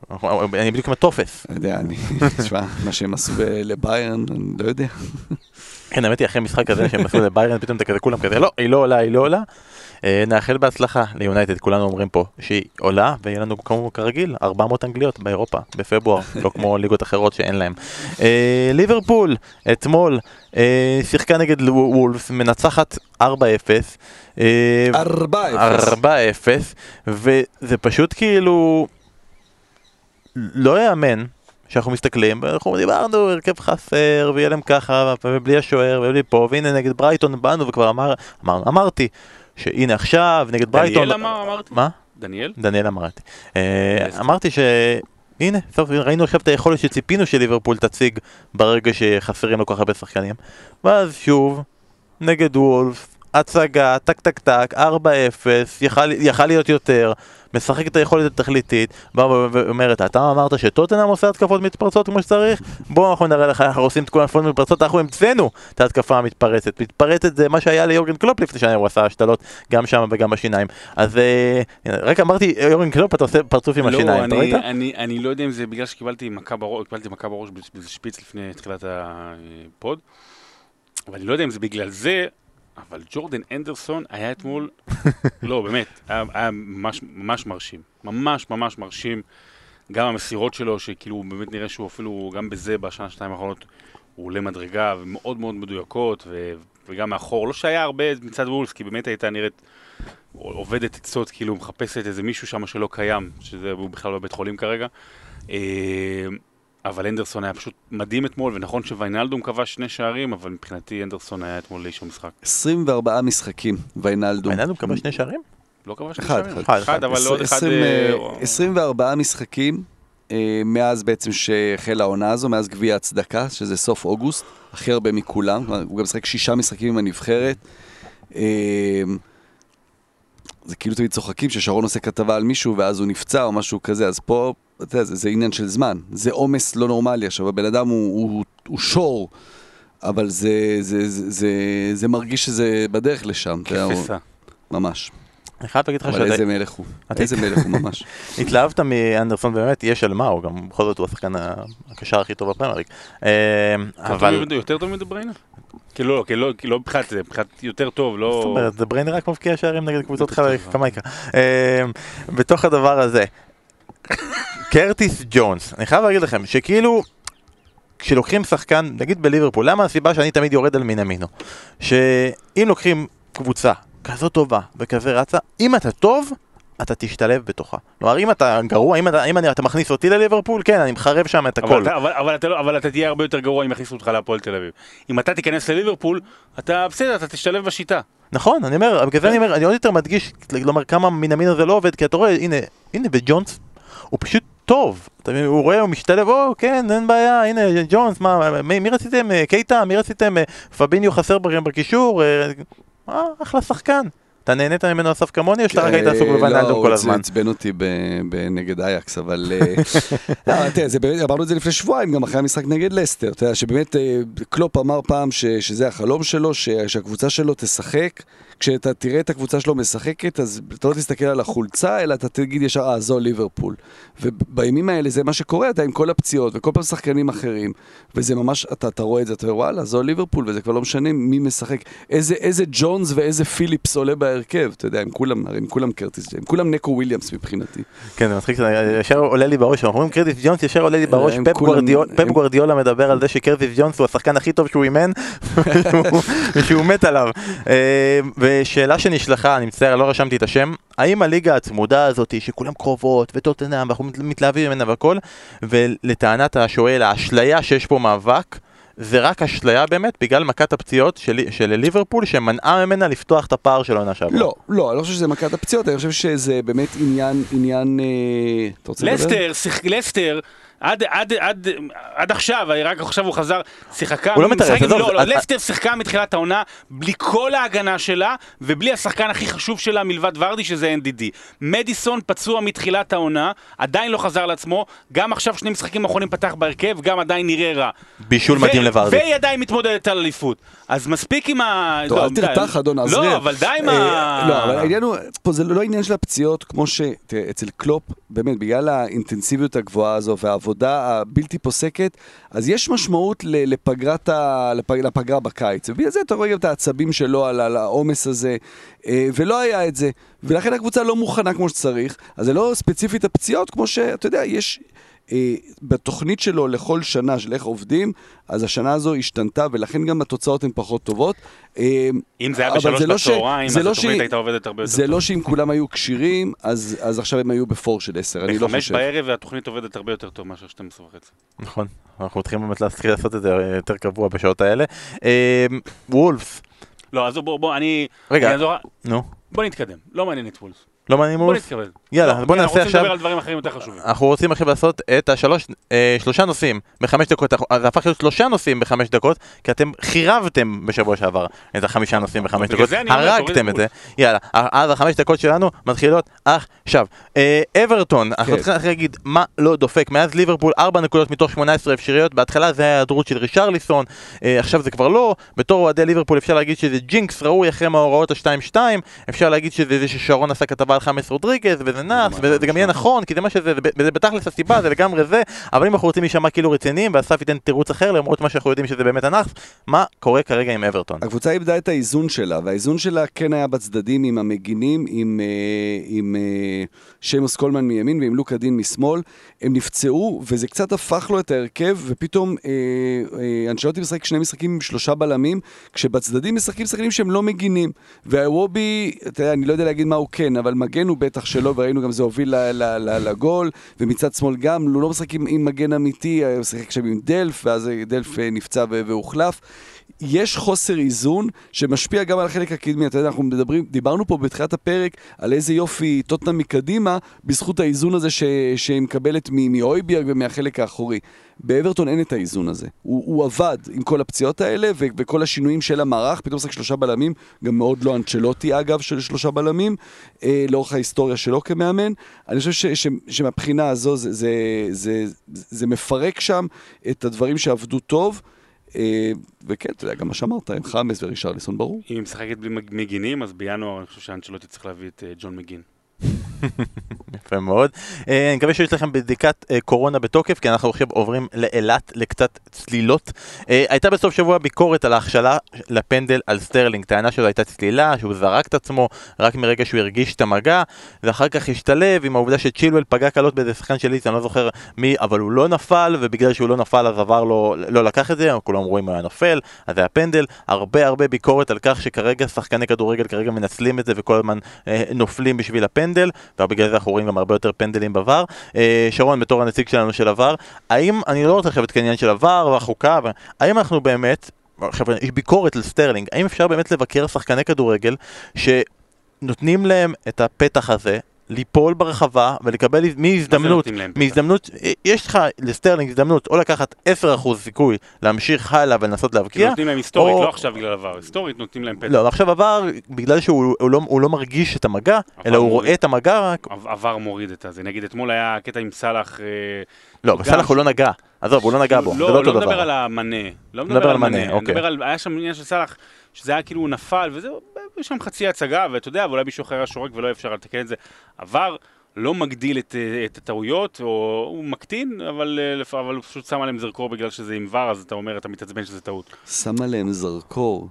אני בדיוק עם הטופס. אני יודע, אני... תשמע, מה שהם עשו לביירן, אני לא יודע. כן, האמת היא, אחרי משחק כזה שהם עשו לביירן, פתאום אתה כזה, כולם כזה, לא, היא לא עולה, היא לא עולה. אה, נאחל בהצלחה ליונייטד, כולנו אומרים פה שהיא עולה, ויהיה לנו כמו כרגיל 400 אנגליות באירופה, בפברואר, לא כמו ליגות אחרות שאין להם. אה, ליברפול, אתמול, שיחקה נגד וולפס, מנצחת 4-0. אה, 4-0. 4-0, וזה פשוט כאילו לא יאמן שאנחנו מסתכלים, ואנחנו דיברנו, הרכב חסר, ויהיה להם ככה, ובלי השוער, ובלי פה, והנה נגד ברייטון באנו, וכבר אמר, אמר, אמרתי, שהנה עכשיו, נגד ברייטון... דניאל אמר, אמרתי? מה? דניאל? דניאל אמרתי. אה. אמרתי ש... הנה, סוף, ראינו עכשיו את היכולת שציפינו שליברפול תציג ברגע שחסרים לו כל כך הרבה שחקנים. ואז שוב, נגד וולבס, הצגה, טק טק טק, 4-0, יכל, יכל להיות יותר, משחק את היכולת התכליתית, באה ואומרת, אתה אמרת שטוטנאם עושה התקפות מתפרצות כמו שצריך? בואו אנחנו נראה לך איך אנחנו עושים את כל ההתקפות מתפרצות, אנחנו המצאנו את ההתקפה המתפרצת. מתפרצת זה מה שהיה ליורגן קלופ לפני שנה, הוא עשה השתלות גם שם וגם בשיניים. אז אה, רק אמרתי, יורגן קלופ, אתה עושה פרצוף עם השיניים, אתה לא, ראית? אני, לא יודע אם זה בגלל שקיבלתי מכה בראש, קיבלתי מכה בראש באיזה שפיץ לפני תחילת הפוד, אבל אני לא יודע אם זה בגלל זה, אבל ג'ורדן אנדרסון היה אתמול, לא, באמת, היה, היה ממש, ממש מרשים. ממש ממש מרשים. גם המסירות שלו, שכאילו באמת נראה שהוא אפילו, גם בזה, בשנה, שנתיים האחרונות, הוא עולה מדרגה, ומאוד מאוד מדויקות, ו, וגם מאחור. לא שהיה הרבה מצד וולס, כי באמת הייתה נראית עובדת עצות, כאילו מחפשת איזה מישהו שם שלא קיים, שזה הוא בכלל בבית חולים כרגע. אבל אנדרסון היה פשוט מדהים אתמול, ונכון שוויינלדום כבש שני שערים, אבל מבחינתי אנדרסון היה אתמול איש המשחק. 24 משחקים, ויינלדום. העניין הוא מקבל שני שערים? לא כבש שני אחד, שערים? אחד. אחד, אבל עוד אחד... 20, אה, אה, 24 משחקים אה, מאז בעצם שהחלה העונה הזו, מאז גביע הצדקה, שזה סוף אוגוסט, הכי הרבה מכולם, הוא גם משחק שישה משחקים עם הנבחרת. זה כאילו תמיד צוחקים ששרון עושה כתבה על מישהו ואז הוא נפצע או משהו כזה, אז פה, אתה יודע, זה, זה עניין של זמן, זה עומס לא נורמלי. עכשיו, הבן אדם הוא, הוא, הוא שור, אבל זה, זה, זה, זה, זה מרגיש שזה בדרך לשם. יודע, הוא-. ממש. אני חייב להגיד לך אבל שאתה איזה מלך הוא, איזה מלך הוא ממש. התלהבת מאנדרסון באמת, יש על מה, הוא גם בכל זאת הוא השחקן הקשר הכי טוב בפרמייר ליג. אה, יותר אבל יותר טוב מדבריינה? כאילו לא, כאילו לא, כאילו לא מבחינת זה, מבחינת יותר טוב, לא... זאת אומרת, זה בריין רק מבקיע שערים נגד קבוצות קמייקה. אה, בתוך הדבר הזה, קרטיס ג'ונס, אני חייב להגיד לכם שכאילו, כשלוקחים שחקן, נגיד בליברפול, למה הסיבה שאני תמיד יורד על מינמינו? שאם לוקחים קבוצה כזאת טובה וכזה רצה, אם אתה טוב, אתה תשתלב בתוכה. כלומר, אם אתה גרוע, אם אתה, אם אני, אתה מכניס אותי לליברפול, כן, אני מחרב שם את הכל. אבל, אתה, אבל, אבל, אתה לא, אבל אתה תהיה הרבה יותר גרוע אם יכניסו אותך להפועל תל אביב. אם אתה תיכנס לליברפול, אתה בסדר, אתה תשתלב בשיטה. נכון, אני אומר, בגלל זה אני אומר, אני עוד יותר מדגיש, כלומר, כמה מינמינו זה לא עובד, כי אתה רואה, הנה, הנה, בג'ונס, הוא פשוט טוב. הוא רואה, הוא משתלב, או, כן, אין בעיה, הנה, ג'ונס, מה, מי, מי רציתם? אה, קייטה, מי רציתם? אה, פביניו חסר בקישור, אה, אה, אחלה שחקן. אתה נהנית ממנו אסף כמוני, או שאתה רק היית עסוק בוויינאלדום כל הזמן? לא, הוא עצבן אותי נגד אייאקס, אבל... לא, תראה, אמרנו את זה לפני שבועיים, גם אחרי המשחק נגד לסטר. אתה יודע, שבאמת קלופ אמר פעם שזה החלום שלו, שהקבוצה שלו תשחק. כשאתה תראה את הקבוצה שלו משחקת, אז אתה לא תסתכל על החולצה, אלא אתה תגיד ישר, אה, זו ליברפול. ובימים האלה זה מה שקורה, אתה עם כל הפציעות, וכל פעם שחקנים אחרים, וזה ממש, אתה, אתה רואה את זה, אתה אומר, וואלה, זו ליברפול, וזה כבר לא משנה מי משחק. איזה, איזה ג'ונס ואיזה פיליפס עולה בהרכב, אתה יודע, הם כולם, הרי הם כולם קרטיס, הם כולם נקו וויליאמס מבחינתי. כן, זה מצחיק, ישר עולה לי בראש, אנחנו אומרים קרטיס ג'ונס, ישר עולה לי בראש, פפ גוורדיולה מדבר על זה שקרטיס ג'ונס הוא השחקן הכי טוב שהוא אימן, ושהוא מת עליו. אה, ושאלה שנשלחה, אני מצטער, לא רשמתי את השם, האם הליגה הצמודה הזאת, שכולם קרובות, וטוטנאם, ואנחנו מתלהבים ממנה והכל, ולטענת השואל, האשליה שיש פה מאבק, זה רק אשליה באמת בגלל מכת הפציעות של, של ליברפול שמנעה ממנה לפתוח את הפער של העונה שעברה. לא, לא, אני לא חושב שזה מכת הפציעות, אני חושב שזה באמת עניין, עניין, אה, אתה רוצה לדבר? לסטר, שיח, לסטר. עד, עד, עד, עד עכשיו, רק עכשיו הוא חזר, שיחקה, הוא לא מתארס, לא, לא, לסטר שיחקה מתחילת העונה בלי כל ההגנה שלה ובלי השחקן הכי חשוב שלה מלבד ורדי שזה NDD. מדיסון פצוע מתחילת העונה, עדיין לא חזר לעצמו, גם עכשיו שני משחקים אחרונים פתח בהרכב, גם עדיין נראה רע. בישול מדהים לוורדי. והיא עדיין מתמודדת על אליפות. אז מספיק עם ה... טוב, אל תרתח אדון עזריאל. לא, אבל די עם ה... לא, אבל העניין הוא, פה זה לא עניין של הפציעות, כמו ש... תראה, אצל קלופ, באמת, בגלל האינטנסיביות הגבוהה הזו והעבודה הבלתי פוסקת, אז יש משמעות לפגרת ה... לפגרה בקיץ. ובגלל זה אתה רואה גם את העצבים שלו על העומס הזה, אה, ולא היה את זה. ולכן הקבוצה לא מוכנה כמו שצריך, אז זה לא ספציפית הפציעות, כמו שאתה יודע, יש... אה, בתוכנית שלו לכל שנה של איך עובדים, אז השנה הזו השתנתה, ולכן גם התוצאות הן פחות טובות. אה, אם זה היה בשלוש לא בצהריים, אז התוכנית ש... הייתה עובדת הרבה יותר זה לא שאם כולם היו כשירים, אז, אז עכשיו הם היו בפור של עשר, אני לא חושב. בחמש בערב והתוכנית עובדת הרבה יותר טוב מאשר 12 וחצי. נכון, אנחנו צריכים באמת להתחיל לעשות את זה יותר קבוע בשעות האלה. וולפס. לא, אז בוא, בוא, אני... רגע, נו. בוא נתקדם, לא מעניין את וולפס. לא מעניין בוא נתקבל. יאללה, לא, בוא נעשה עכשיו... אנחנו רוצים לדבר על דברים אחרים יותר חשובים. אנחנו רוצים עכשיו לעשות את השלוש, אה, שלושה נושאים בחמש דקות, זה הפך להיות שלושה נושאים בחמש דקות, כי אתם חירבתם בשבוע שעבר את החמישה נושאים בחמש דקות, הרגתם את זה. יאללה, אז החמש דקות שלנו מתחילות עכשיו. אה, אברטון, אנחנו כן. צריכים להגיד מה לא דופק. מאז ליברפול, ארבע נקודות מתוך 18 אפשריות, בהתחלה זה היה היעדרות של רישרליסון, אה, עכשיו זה כבר לא. בתור אוהדי ליברפול אפשר להגיד שזה ג'ינקס ראוי אחרי מאורעות ה-2-2, אפשר להגיד שזה זה ששרון עשה כתבה על חמאס רודריגז, וזה נאס, וזה גם יהיה נכון, כי זה מה שזה, וזה בתכלס הסיבה, זה לגמרי זה, אבל אם אנחנו רוצים להישמע כאילו רציניים, ואסף ייתן תירוץ אחר, למרות מה שאנחנו יודעים שזה באמת הנאס, מה קורה כרגע עם אברטון? הקבוצה איבדה את האיזון שלה, והאיזון שלה כן היה בצדדים עם המגינים, עם, אה, עם אה, שמוס קולמן מימין ועם לוקה דין משמאל, הם נפצעו, וזה קצת הפך לו את ההרכב, ופתאום אה, אה, אנשלוטי משחק שני משחקים עם שלושה בלמים, כשבצדדים משחקים שחקנים שהם לא מגינים. והוובי, אתה יודע, אני לא יודע להגיד מה הוא כן, אבל מגן הוא בטח שלו, וראינו גם זה הוביל לגול, ומצד שמאל גם, הוא לא משחק עם, עם מגן אמיתי, הוא משחק עכשיו עם דלף, ואז דלף אה, נפצע והוחלף. יש חוסר איזון שמשפיע גם על החלק הקדמי. אתה יודע, אנחנו מדברים, דיברנו פה בתחילת הפרק על איזה יופי טוטנה מקדימה, בזכות האיזון הזה ש, שהיא מקבלת מאויביאג ומהחלק האחורי. באברטון אין את האיזון הזה. הוא, הוא עבד עם כל הפציעות האלה ו- וכל השינויים של המערך, פתאום משחק שלושה בלמים, גם מאוד לא אנצ'לוטי אגב של שלושה בלמים, אה, לאורך ההיסטוריה שלו כמאמן. אני חושב ש- ש- שמבחינה הזו זה, זה, זה, זה, זה מפרק שם את הדברים שעבדו טוב. אה, וכן, אתה יודע, גם מה שאמרת, עם חמאס ורישרליסון, ברור. אם היא משחקת בלי מגינים, אז בינואר אני חושב שאנצ'לוטי צריך להביא את אה, ג'ון מגין. יפה מאוד. אה, אני מקווה שיש לכם בדיקת אה, קורונה בתוקף, כי אנחנו עכשיו עוברים לאילת לקצת צלילות. אה, הייתה בסוף שבוע ביקורת על ההכשלה לפנדל על סטרלינג. טענה שזו הייתה צלילה, שהוא זרק את עצמו רק מרגע שהוא הרגיש את המגע, ואחר כך השתלב עם העובדה שצ'ילואל פגע קלות באיזה שחקן של לידס, אני לא זוכר מי, אבל הוא לא נפל, ובגלל שהוא לא נפל אז עבר לו, לא לקח את זה, כולם רואים הוא היה נופל, אז זה היה פנדל. הרבה הרבה ביקורת על כך שכרגע שחקני כדורגל כרגע מנצלים את זה וכל הזמן הפנדל, ובגלל זה אנחנו רואים גם הרבה יותר פנדלים ב VAR. אה, שרון, בתור הנציג שלנו של ה VAR, האם, אני לא רוצה לשבת כעניין של ה VAR והחוקה, האם אנחנו באמת, עכשיו יש ביקורת על סטרלינג, האם אפשר באמת לבקר שחקני כדורגל שנותנים להם את הפתח הזה ליפול ברחבה ולקבל מהזדמנות? מהזדמנות, יש לך לסטרלינג הזדמנות או לקחת 10% סיכוי להמשיך הלאה ולנסות להבקיע, נותנים להם היסטורית, או- לא עכשיו בגלל עבר, היסטורית נותנים להם פתח. לא, עכשיו עבר, בגלל שהוא הוא לא, הוא לא מרגיש את המגע, אלא הוא מוריד. רואה את המגע רק, עבר מוריד את הזה. נגיד אתמול היה קטע עם סאלח. אה, לא, גם בסלח הוא לא נגע, עזוב, הוא לא נגע בו, זה לא, לא אותו לא מדבר דבר. על המנה. לא מדבר על מנה, אוקיי. מדבר על, היה שם עניין של סאלח, שזה היה כאילו הוא נפל, וזה, יש שם חצי הצגה, ואתה יודע, ואולי מישהו אחר היה שורק ולא אפשר לתקן את זה. עבר לא מגדיל את, אה, את הטעויות, או הוא מקטין, אבל, אה, אבל הוא פשוט שם עליהם זרקור בגלל שזה עם ור, אז אתה אומר, אתה מתעצבן שזה טעות. שם עליהם זרקור.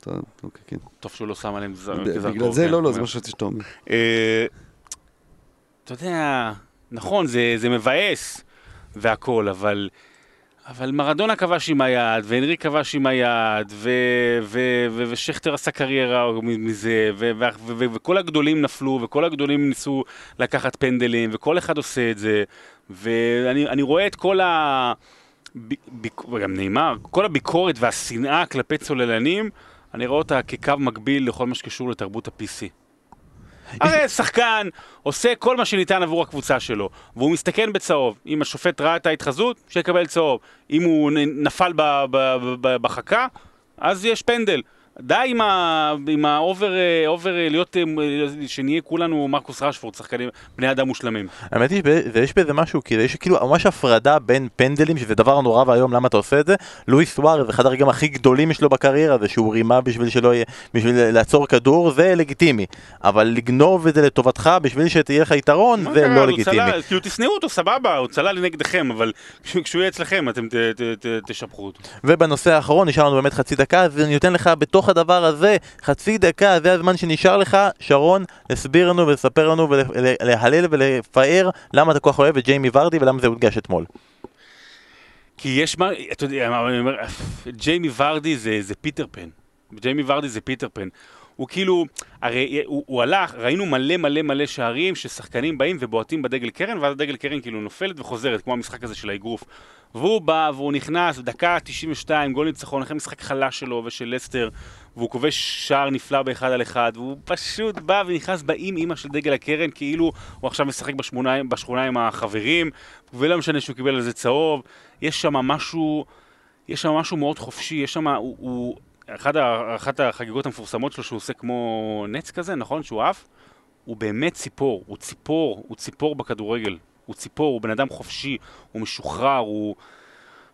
טוב, אוקיי, כן. טוב שהוא לא שם עליהם זרקור. בגלל זה כן, לא, לא. זה מה שרציתי שאתה אומר. אה, אתה יודע, נכון, זה, זה מבאס והכל, אבל, אבל מרדונה כבש עם היד, והנרי כבש עם היד, ו, ו, ו, ושכטר עשה קריירה מזה, ו, ו, ו, ו, וכל הגדולים נפלו, וכל הגדולים ניסו לקחת פנדלים, וכל אחד עושה את זה, ואני אני רואה את כל ה... ביק- וגם נאמר, כל הביקורת והשנאה כלפי צוללנים, אני רואה אותה כקו מקביל לכל מה שקשור לתרבות ה PC. הרי שחקן עושה כל מה שניתן עבור הקבוצה שלו, והוא מסתכן בצהוב. אם השופט ראה את ההתחזות, שיקבל צהוב. אם הוא נפל בחכה, אז יש פנדל. די עם, ה, עם ה over, אה, over, אה, להיות, אה, שנהיה כולנו מרקוס רשפורד, שחקנים, בני אדם מושלמים. האמת היא שיש בזה משהו, כאילו יש כאילו ממש הפרדה בין פנדלים, שזה דבר נורא ואיום למה אתה עושה את זה. לואיס סוארז, אחד הרגעים הכי גדולים שלו בקריירה, זה שהוא רימה בשביל שלא יהיה, בשביל לעצור כדור, זה לגיטימי. אבל לגנוב את זה לטובתך בשביל שתהיה לך יתרון, זה? לא לגיטימי. כאילו תשנאו אותו, סבבה, הוא צלל נגדכם, אבל כש- כשהוא יהיה אצלכם אתם ת- ת- ת- תשבחו אותו. ובנושא האחרון נשאר לנו באמת חצי דקה, אז אני נותן לך בתוך הדבר הזה חצי דקה, זה הזמן שנשאר לך, שרון, להסביר לנו ולספר לנו ולהלל ולפאר למה אתה כל כך אוהב את ג'יימי ורדי ולמה זה הודגש אתמול. כי יש מה, אתה יודע, ג'יימי ורדי זה, זה פיטר פן. ג'יימי ורדי זה פיטר פן. הוא כאילו, הרי הוא, הוא הלך, ראינו מלא מלא מלא שערים ששחקנים באים ובועטים בדגל קרן, ואז הדגל קרן כאילו נופלת וחוזרת, כמו המשחק הזה של האגרוף. והוא בא והוא נכנס, דקה 92, גול ניצחון, אחרי משחק חלש שלו ושל לסטר, והוא כובש שער נפלא באחד על אחד, והוא פשוט בא ונכנס באם אימא של דגל הקרן, כאילו הוא עכשיו משחק בשמונה, בשכונה עם החברים, ולא משנה שהוא קיבל על זה צהוב, יש שם משהו, יש שם משהו מאוד חופשי, יש שם, הוא, הוא אחד ה, אחת החגיגות המפורסמות שלו שהוא עושה כמו נץ כזה, נכון? שהוא עף? הוא באמת ציפור, הוא ציפור, הוא ציפור בכדורגל. הוא ציפור, הוא בן אדם חופשי, הוא משוחרר, הוא...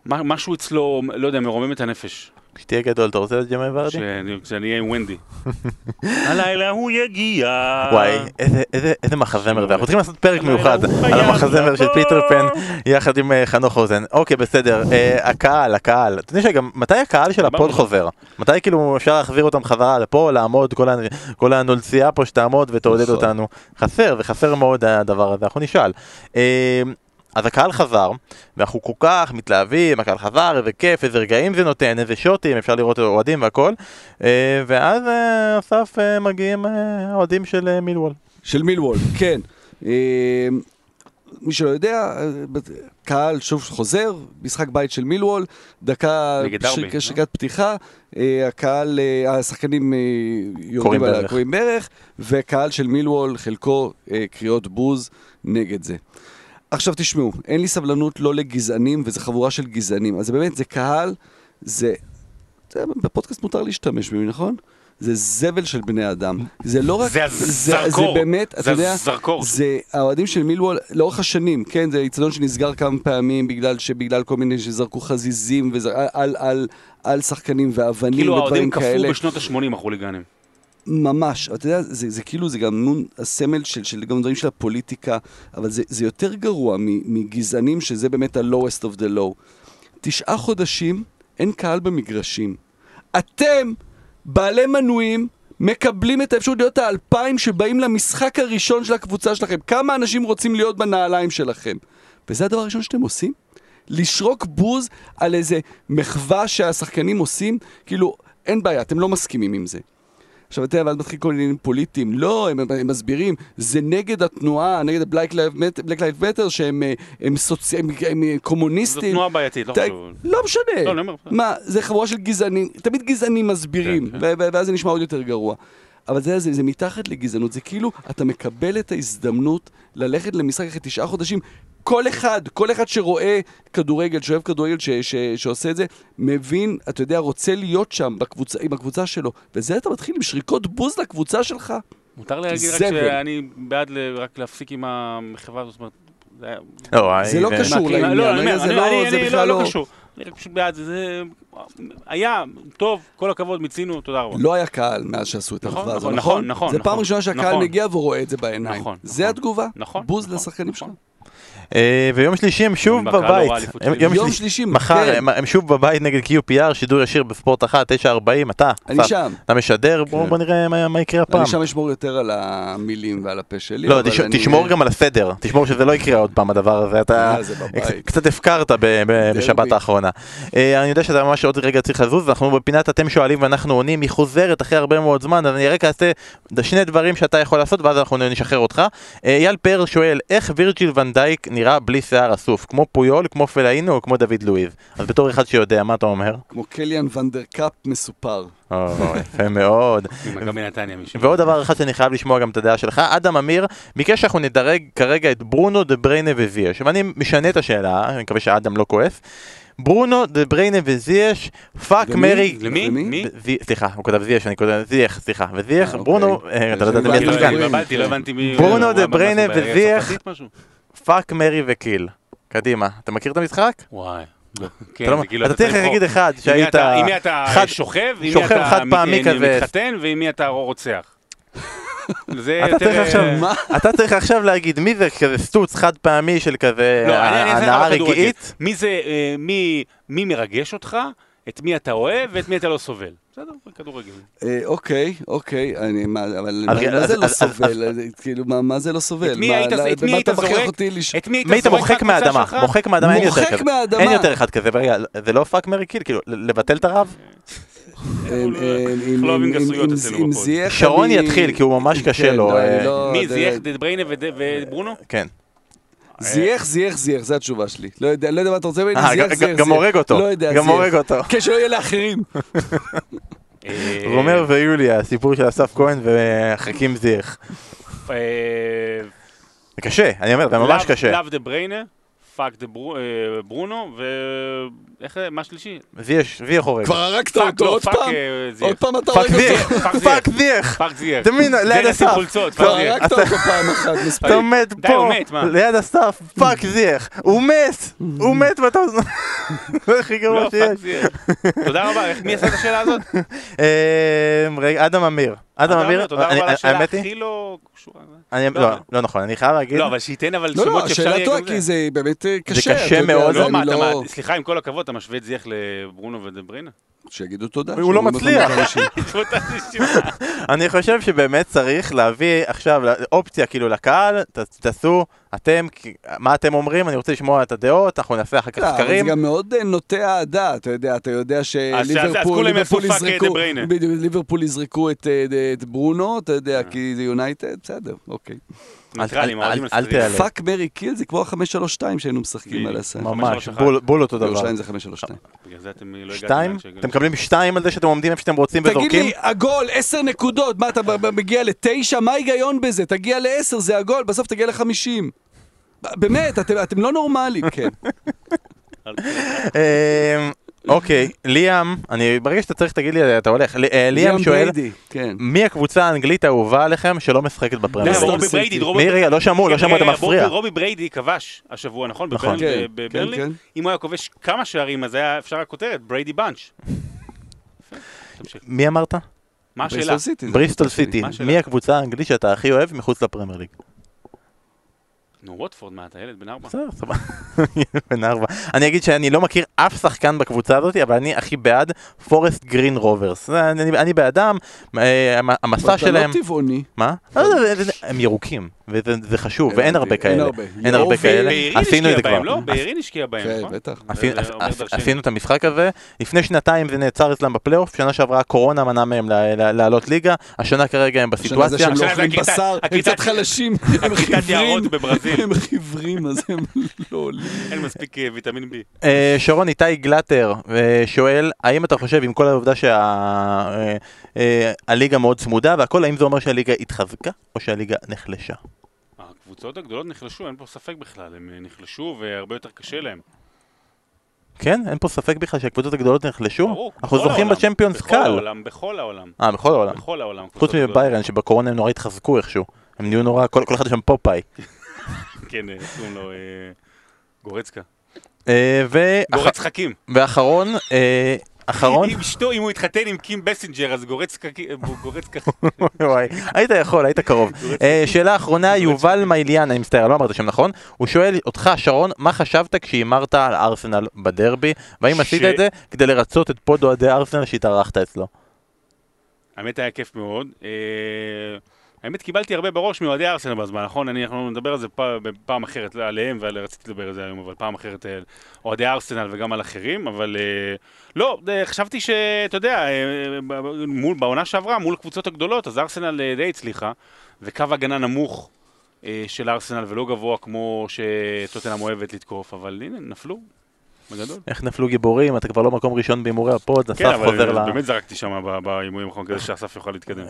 משהו אצלו, לא יודע, מרומם את הנפש. כשתהיה גדול אתה רוצה את ג'יימי ורדי? כשאני- אהיה עם ונדי. הלילה הוא יגיע. וואי, איזה- מחזמר זה, אנחנו צריכים לעשות פרק מיוחד על המחזמר של. פיטר פן יחד עם אה, חנוך רוזן. אוקיי, בסדר, אה, הקהל, הקהל. אתה יודע שגם, מתי הקהל של הפוד. חוזר? מתי כאילו אפשר להחזיר אותם חזרה לפה, לעמוד, כל ה- כל הנולצייה פה שתעמוד ותעודד נכון. אותנו? חסר, וחסר מאוד הדבר הזה, אנחנו נשאל. אז הקהל חזר, ואנחנו כל כך מתלהבים, הקהל חזר, איזה כיף, איזה רגעים זה נותן, איזה שוטים, אפשר לראות אוהדים והכל. אה, ואז אסף אה, מגיעים אה, האוהדים של אה, מילוול. של מילוול, כן. מי שלא יודע, קהל שוב חוזר, משחק בית של מילוול, דקה, נגד דרבי, ש- לא? שקת פתיחה, הקהל, השחקנים יורדים על ברך. הקוראים ברך, וקהל של מילוול, חלקו קריאות בוז נגד זה. עכשיו תשמעו, אין לי סבלנות לא לגזענים, וזו חבורה של גזענים. אז באמת, זה קהל, זה... זה בפודקאסט מותר להשתמש במי, נכון? זה זבל של בני אדם. זה לא רק... זה הזרקור. זה באמת, אתה זה יודע, הזרקור. זה האוהדים של מילוול לאורך השנים, כן, זה איצטדיון שנסגר כמה פעמים בגלל שבגלל כל מיני שזרקו חזיזים וזר, על, על, על, על שחקנים ואבנים כאילו ודברים האוהדים כאלה. קפאו בשנות ה-80 החוליגנים. ממש, אתה יודע, זה, זה כאילו, זה גם הסמל של, של גם דברים של הפוליטיקה, אבל זה, זה יותר גרוע מגזענים, שזה באמת ה-lowest of the low. תשעה חודשים, אין קהל במגרשים. אתם, בעלי מנויים, מקבלים את האפשרות להיות האלפיים שבאים למשחק הראשון של הקבוצה שלכם. כמה אנשים רוצים להיות בנעליים שלכם? וזה הדבר הראשון שאתם עושים? לשרוק בוז על איזה מחווה שהשחקנים עושים? כאילו, אין בעיה, אתם לא מסכימים עם זה. עכשיו, אתה יודע, ואז מתחיל כל עניינים פוליטיים. לא, הם, הם מסבירים, זה נגד התנועה, נגד ה-Black Lives Matter, שהם אה, הם סוצ... הם, הם זו קומוניסטים. תנועה בעייתית, לא חשוב. לא משנה. לא, אומר. מה, זה חבורה של גזענים, תמיד גזענים מסבירים, כן, ו- ואז זה נשמע עוד יותר גרוע. אבל זה, זה, זה מתחת לגזענות, זה כאילו, אתה מקבל את ההזדמנות ללכת למשחק אחרי תשעה חודשים. כל אחד, כל אחד שרואה כדורגל, שאוהב כדורגל, ש, ש, שעושה את זה, מבין, אתה יודע, רוצה להיות שם בקבוצה, עם הקבוצה שלו. וזה אתה מתחיל עם שריקות בוז לקבוצה שלך. מותר לי להגיד רק. שאני בעד ל- רק להפסיק עם המחווה הזאת, זאת אומרת... זה לא, זה לא אה, קשור. לעניין, לא, אומר, זה אני- לא- אני- זה אני בכלל לא לא- קשור. אני רק פשוט בעד זה, זה היה, טוב, כל הכבוד, מיצינו, תודה רבה. לא היה קהל מאז שעשו את המחווה הזו, נכון, נכון? נכון, נכון, זה פעם נכון. ראשונה שהקהל נכון. מגיע והוא רואה את זה בעיניים. נכון, זה נכון. התגובה? נכון, בוז לשחקנים שלך? אה, ויום שלישי הם שוב לא בבית. יום שלישי- מחר כן. הם- שוב בבית נגד QPR, שידור ישיר בספורט 1, 9.40, אתה. אני שם. אתה משדר, בוא כן. נראה מה- יקרה הפעם. אני שם אשמור יותר על המילים ועל הפה שלי. לא, תשמור גם על הסדר, תשמור שזה לא יקרה עוד פעם הדבר הזה, אתה אה. קצת- הפקרת בשבת האחרונה. אה, אני יודע שאתה ממש עוד רגע צריך לזוז, אנחנו בפינת אתם שואלים ואנחנו עונים, היא חוזרת אחרי הרבה מאוד זמן, אז אני רק אעשה שני דברים שאתה יכול לעשות ואז אנחנו נשחרר אותך. אייל פרל שואל, איך וירג'יל ונדייק נראה בלי שיער אסוף? כמו פויול, כמו פלאינו או כמו דוד לואיז? אז בתור אחד שיודע, מה אתה אומר? כמו קליאן ונדרקאפ מסופר. או, יפה מאוד. ועוד דבר אחד שאני חייב לשמוע גם את הדעה שלך, אדם אמיר ביקש שאנחנו נדרג כרגע את ברונו דה בריינה וזייש, ואני משנה את השאלה, אני מקווה שאדם לא כועס. ברונו דה בריינה וזייש, fuck? marry... למי? סליחה, הוא כתב זייש, אני כותב זייח, סליחה, וזייח, אה, ברונו, אוקיי. אה, אתה לא יודע מי לא- השחקן, לא. ברונו דה בריינה משהו fuck marry ו kill. קדימה, אתה מכיר את המשחק? וואי. לא. כן, אתה לא- צריך לבחור. להגיד אחד שהיית עם מי אתה שוכב, עם מי אתה. מתחתן, ועם מי אתה רוצח. אתה. צריך אה, עכשיו, להגיד מי זה כזה סטוץ חד פעמי של כזה לא, הנאה. רגעית? מי זה, אה, מי מרגש אותך, את מי אתה אוהב ואת מי אתה לא סובל. בסדר, בכדורגל. אה, אוקיי, אוקיי, אני, מה, אבל אז- מה- זה לא אז- סובל? אז- כאילו, מה- זה לא סובל? את מי היית- לא- מי במה אתה מכריח זורק? אותי לש- את מי היית זורק מוחק מהאדמה? מוחק מהאדמה, אין יותר כזה. מהאדמה. אין יותר אחד כזה, רגע, זה לא פאק מרי קיל, כאילו, לבטל את הרב? אה, אה, שרון יתחיל, כי הוא ממש קשה כן, לו, אה, לא- מי, זייח דה בריינה וד- וברונו? כן. זייח, זייח, זייח, זו התשובה שלי. לא יודע, לא יודע מה אתה רוצה ממני, אה, זייח, גם- זייח, גם זייח. הורג אותו. לא יודע, גם זייח. הורג אותו. כן, שלא יהיה לאחרים. אה, רומר ויוליה, הסיפור של אסף כהן וחכים זיח. אה, זה קשה, אני אומר, זה ממש קשה. love דה בריינה, fuck דה אה, ברונו, ו... איך זה? מה שלישי? זיח, זיח הורג. כבר הרגת אותו לא, עוד פעם? אה. עוד פעם אתה הורג זיח, אותו? fuck זיח. fuck זייח. אתה מבין, ליד הסף. כבר. הרגת אותו פעם אחת, מספיק. אתה פה, מת, מה? ליד הסף, fuck זיח. הוא מת, הוא מת ואתה... זה הכי גרוע לא, שיש. תודה רבה, מי עשה את השאלה הזאת? אה, רגע, אדם אמיר. אדם אמיר, תודה אני- רבה על השאלה האמת היא, הכי לא קשורה. אני- לא, לא, לא. לא נכון, אני חייב להגיד, לא, אבל שייתן אבל לא, לא, שמות שאפשר יהיה טובה, גם כי זה. זה באמת אה, קשה. קשה אתה יודע, מאוד. לא, לא- סליחה, עם כל הכבוד, אתה משווה את זייח לברונו ודה בריינה? שיגידו תודה. הוא לא מצליח. אני חושב שבאמת צריך להביא עכשיו אופציה כאילו לקהל, תעשו, אתם, מה אתם אומרים, אני רוצה לשמוע את הדעות, אנחנו נעשה אחר כך לא, אבל זה סקרים. גם מאוד אה, נוטה אהדה, אתה יודע, אתה יודע שליברפול אה, יזרקו, אה, את ברונו, אתה יודע, כי זה יונייטד, בסדר, אוקיי. ניטרלים, אל-. תיעלב. fuck marry kill זה כמו ה-532 שהיינו משחקים על הסל. ממש. ממש, 531. בול- בול אותו דבר. בירושלים זה 532. בגלל זה אתם לא הגעתם שתיים? אתם מקבלים שתיים על זה שאתם עומדים איפה שאתם רוצים תגיד וזורקים? לי, עגול, 10 נקודות, מה אתה ב- ב- מגיע לתשע? מה ההיגיון בזה? תגיע ל-10, זה עגול, בסוף תגיע ל-50. באמת, אתם, אתם לא נורמלים, כן. אוקיי, ליאם, אני, ברגע שאתה צריך תגיד לי, אתה הולך. ל- אה, ליאם שואל, בריידי, כן. מי הקבוצה האנגלית האהובה עליכם שלא משחקת בפרמייר? לסטר רובי. בריידי, רובי- מי רגע, לא שמעו, לא שמעו, אתה מפריע. רובי- בריידי כבש השבוע, נכון? נכון. כן, כן, בברנלי? אם הוא היה כובש כמה שערים, אז היה אפשר הכותרת, בריידי. תמשיך. מי אמרת? מה השאלה? בריסטול סיטי. מי הקבוצה האנגלית שאתה הכי אוהב מחוץ לפרמייר ליג? נו, ווטפורד, מה, אתה ילד בן ארבע? בסדר, סבבה. בן ארבע. אני אגיד שאני לא מכיר אף שחקן בקבוצה הזאת, אבל אני הכי בעד פורסט גרין רוברס. זה- אני אני בעדם, אה, המ- המסע שלהם... אתה לא טבעוני. מה? לא, זה- זה- הם ירוקים, וזה זה חשוב, ואין אין הרבה כאלה. הרבה. אין הרבה כאלה. עשינו את זה כבר. לא? בעירין השקיע בהם, כן, נכון? בטח. עשינו- עש- דרשני. עשינו את המשחק הזה, לפני שנתיים זה נעצר אצלם בפלייאוף, שנה שעברה הקורונה מנעה מהם לעלות ליגה, השנה כרגע הם השנה זה בסיטואציה. שהם לא אוכלים בשר, הם קצת חלשים, הם חיוורים. הם חיוורים, אז הם לא עולים. אין מספיק אה, ויטמין B. אה, שרון איתי גלטר אה, שואל, האם אתה חושב עם כל העובדה שהליגה מאוד צמודה והכל, האם זה אומר שהליגה התחזקה או שהליגה נחלשה? הקבוצות הגדולות נחלשו, אין פה ספק בכלל, הם אה, נחלשו והרבה יותר קשה להם. כן? אין פה ספק בכלל שהקבוצות הגדולות נחלשו? ברור, אנחנו בכל זוכים בצ'מפיונס בכל קל. העולם, בכל העולם. אה, בכל העולם. בכל העולם. חוץ. מביירן שבקורונה הם נורא התחזקו איכשהו. הם נהיו נורא, כל כל אחד שם פופאי. כן, אה, קוראים לו? אה, גורצקה. גורץ חכים. ואחרון, אחרון, אם אשתו, אם הוא התחתן עם קים בייסינגר, אז גורצקה, גורצקה. וואי, היית יכול, היית קרוב. אה, שאלה אחרונה, יובל מייליאן, אני מצטער, לא אמרת שם נכון, הוא שואל אותך, שרון, מה חשבת כשהימרת על ארסנל בדרבי, והאם עשית את זה כדי לרצות את פוד אוהדי ארסנל שהתארחת אצלו? האמת היה כיף מאוד. אה, האמת קיבלתי הרבה בראש מאוהדי ארסנל בזמן, נכון? אני, אנחנו נדבר על זה פעם, אחרת, לא, עליהם, ורציתי לדבר על זה היום, אבל פעם אחרת על אוהדי ארסנל וגם על אחרים, אבל אה, לא, אה, חשבתי שאתה יודע, אה, מול, בעונה שעברה, מול הקבוצות הגדולות, אז ארסנל אה, די הצליחה, וקו הגנה נמוך אה, של ארסנל ולא גבוה כמו שטוטנאם אוהבת לתקוף, אבל הנה, נפלו, בגדול. איך נפלו גיבורים, אתה כבר לא מקום ראשון בהימורי הפוד, כן, אסף אבל חוזר ל... אה, באמת זרקתי שם בהימורים האחרונים כדי שאסף יוכל להתקדם.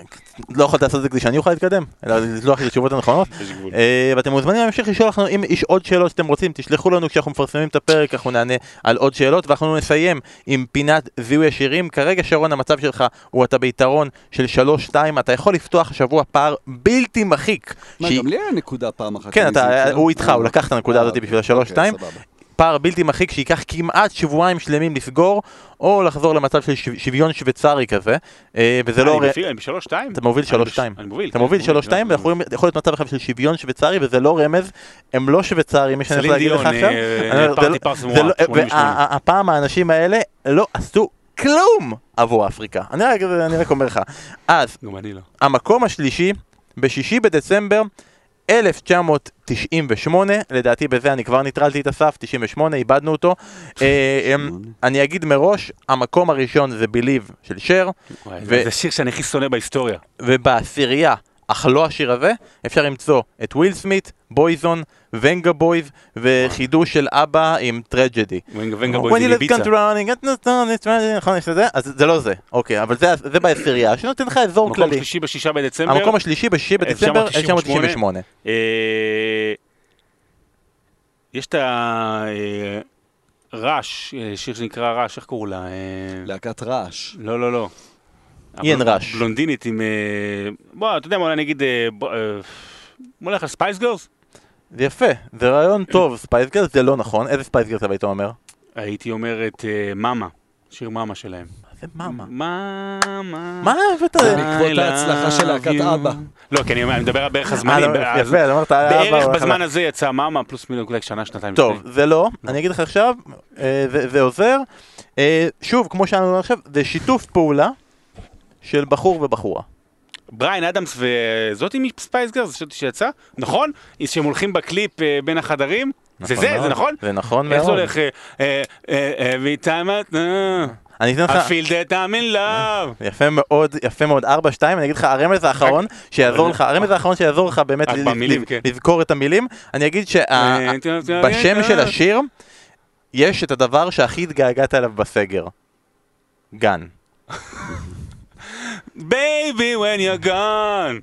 לא יכולת לעשות את זה כדי שאני אוכל להתקדם, אלא לשלוח לי את התשובות הנכונות. יש גבול. אה, ואתם מוזמנים להמשיך לשאול לנו אם יש עוד שאלות שאתם רוצים, תשלחו לנו כשאנחנו מפרסמים את הפרק, אנחנו נענה על עוד שאלות, ואנחנו נסיים עם פינת זיהוי השירים. כרגע שרון המצב שלך הוא אתה ביתרון של 3-2, אתה יכול לפתוח השבוע פער בלתי מחיק. מה, גם לי היה נקודה פעם אחת. כן. הוא איתך, אה, הוא לקח את הנקודה אה, הזאת בשביל אוקיי, השלוש-שתיים. סבבה. פער בלתי מחיק שייקח כמעט שבועיים שלמים לסגור, או לחזור למצב של שו- שוויון שוויצרי כזה, אה, וזה לא... אני בשלוש שתיים? אתה מוביל בש- 3-2. אני מוביל. אתה כן, מוביל מוביל, 3-2 כן, ויכול יכול להיות מצב עכשיו של שוויון שוויצרי וזה לא רמז, הם לא שוויצרים, מי שאני יכול להגיד לך עכשיו. אה, זה לא- לא- 88. והפעם האנשים האלה לא עשו כלום עבור אפריקה. אני רק- אומר לך. אז, לא. המקום השלישי, בשישי בדצמבר 1998, לדעתי בזה אני כבר ניטרלתי את הסף, 98, איבדנו אותו. אה, אני אגיד מראש, המקום הראשון זה Believe של שר, זה שיר שאני הכי שונא בהיסטוריה. ובעשירייה, אך לא השיר הזה, אפשר למצוא את וויל סמית, בויזון, וונגה בויז, וחידוש של אבא עם טרג'די. ונגה בויז עם זה? אז זה לא זה, אוקיי, אבל זה- זה בעשירייה, שנותן לך אזור כללי. שלישי בשישה בדצמבר. המקום השלישי בשישי בדצמבר 1998. 1998. אה, יש את הרעש, אה, שיר שנקרא רעש, איך קראו לה? אה, להקת רעש. לא, לא, לא. איין ראש. בלונדינית עם... אה, בוא, אתה יודע מה, אני אגיד... אה, בוא, אה, נלך על ספייס גירלס? זה יפה, זה רעיון טוב, ספייס גירלס זה לא נכון, איזה ספייס גירלס היית אומר? הייתי אומר את אה, מאמה, שיר מאמה שלהם. זה מאמה. מאמה. מה הבאת? בעקבות ההצלחה של להקת אבא. לא, כי אני אומר, אני מדבר בערך אה, הזמנים. לא, יפה, אמרת, אה, בערך אבא, בזמן. הזה יצא מאמה, פלוס מינוס אולי שנה, שנתיים. טוב. זה לא, אני אגיד לך עכשיו, אה, זה עוזר. אה, שוב, כמו שאמרנו עכשיו, זה שיתוף פעולה של בחור ובחורה. בריין אדמס וזאתי מספייס גירלס, שיצא, נכון? שהם הולכים בקליפ אה, בין החדרים? זה זה, מאוד. זה נכון? זה נכון איך זה מאוד. הולך? אה, אה, אה, Every time I... אני אתן I לך... feel that I'm in love. יפה מאוד, יפה מאוד, 4-2, אני אגיד לך, הרמז האחרון שיעזור לך, הרמז האחרון שיעזור לך באמת כן. לזכור את המילים, אני אגיד שבשם של השיר יש את הדבר שהכי התגעגעת אליו בסגר. גן. Baby when you're gone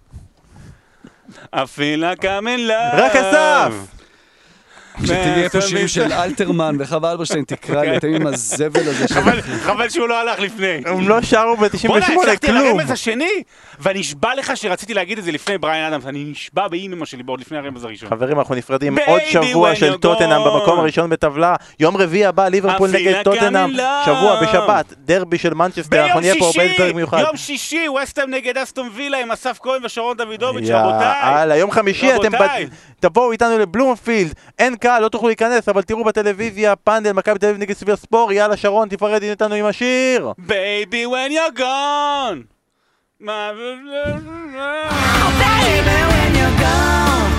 I feel like I'm in love רק אסף! שתהיה פה שירים של אלתרמן וחווה אלברשטיין, תקרא לי, אתם עם הזבל הזה של... חבל- חבל שהוא לא הלך לפני. הם לא שרו בוא'נה, ב-98 הצלחתי על כלום. הרמז השני, ואני נשבע לך שרציתי להגיד את זה לפני בריין אדמס, אני נשבע באימא שלי עוד לפני הרמז הראשון. חברים, אנחנו נפרדים עוד שבוע של טוטנאם. במקום הראשון בטבלה. יום רביעי הבא, ליברפול נגד טוטנאם. שבוע בשבת, דרבי של מנצ'סטר, אנחנו נהיה פה הרבה שישי, פרק מיוחד. יום שישי, וסטהאם נגד אסטון וילה עם אסף כהן ושרון דוידוביץ', רבותיי. יאללה, יום חמישי אתם תבואו איתנו לבלומפילד, אין דקה, לא תוכלו להיכנס, אבל תראו בטלוויזיה, פאנדל, מכבי תל אביב נגד סיבאספור, יאללה שרון, תפרד איתנו עם השיר! בייבי when you're gone! Oh, בייבי when יא גון!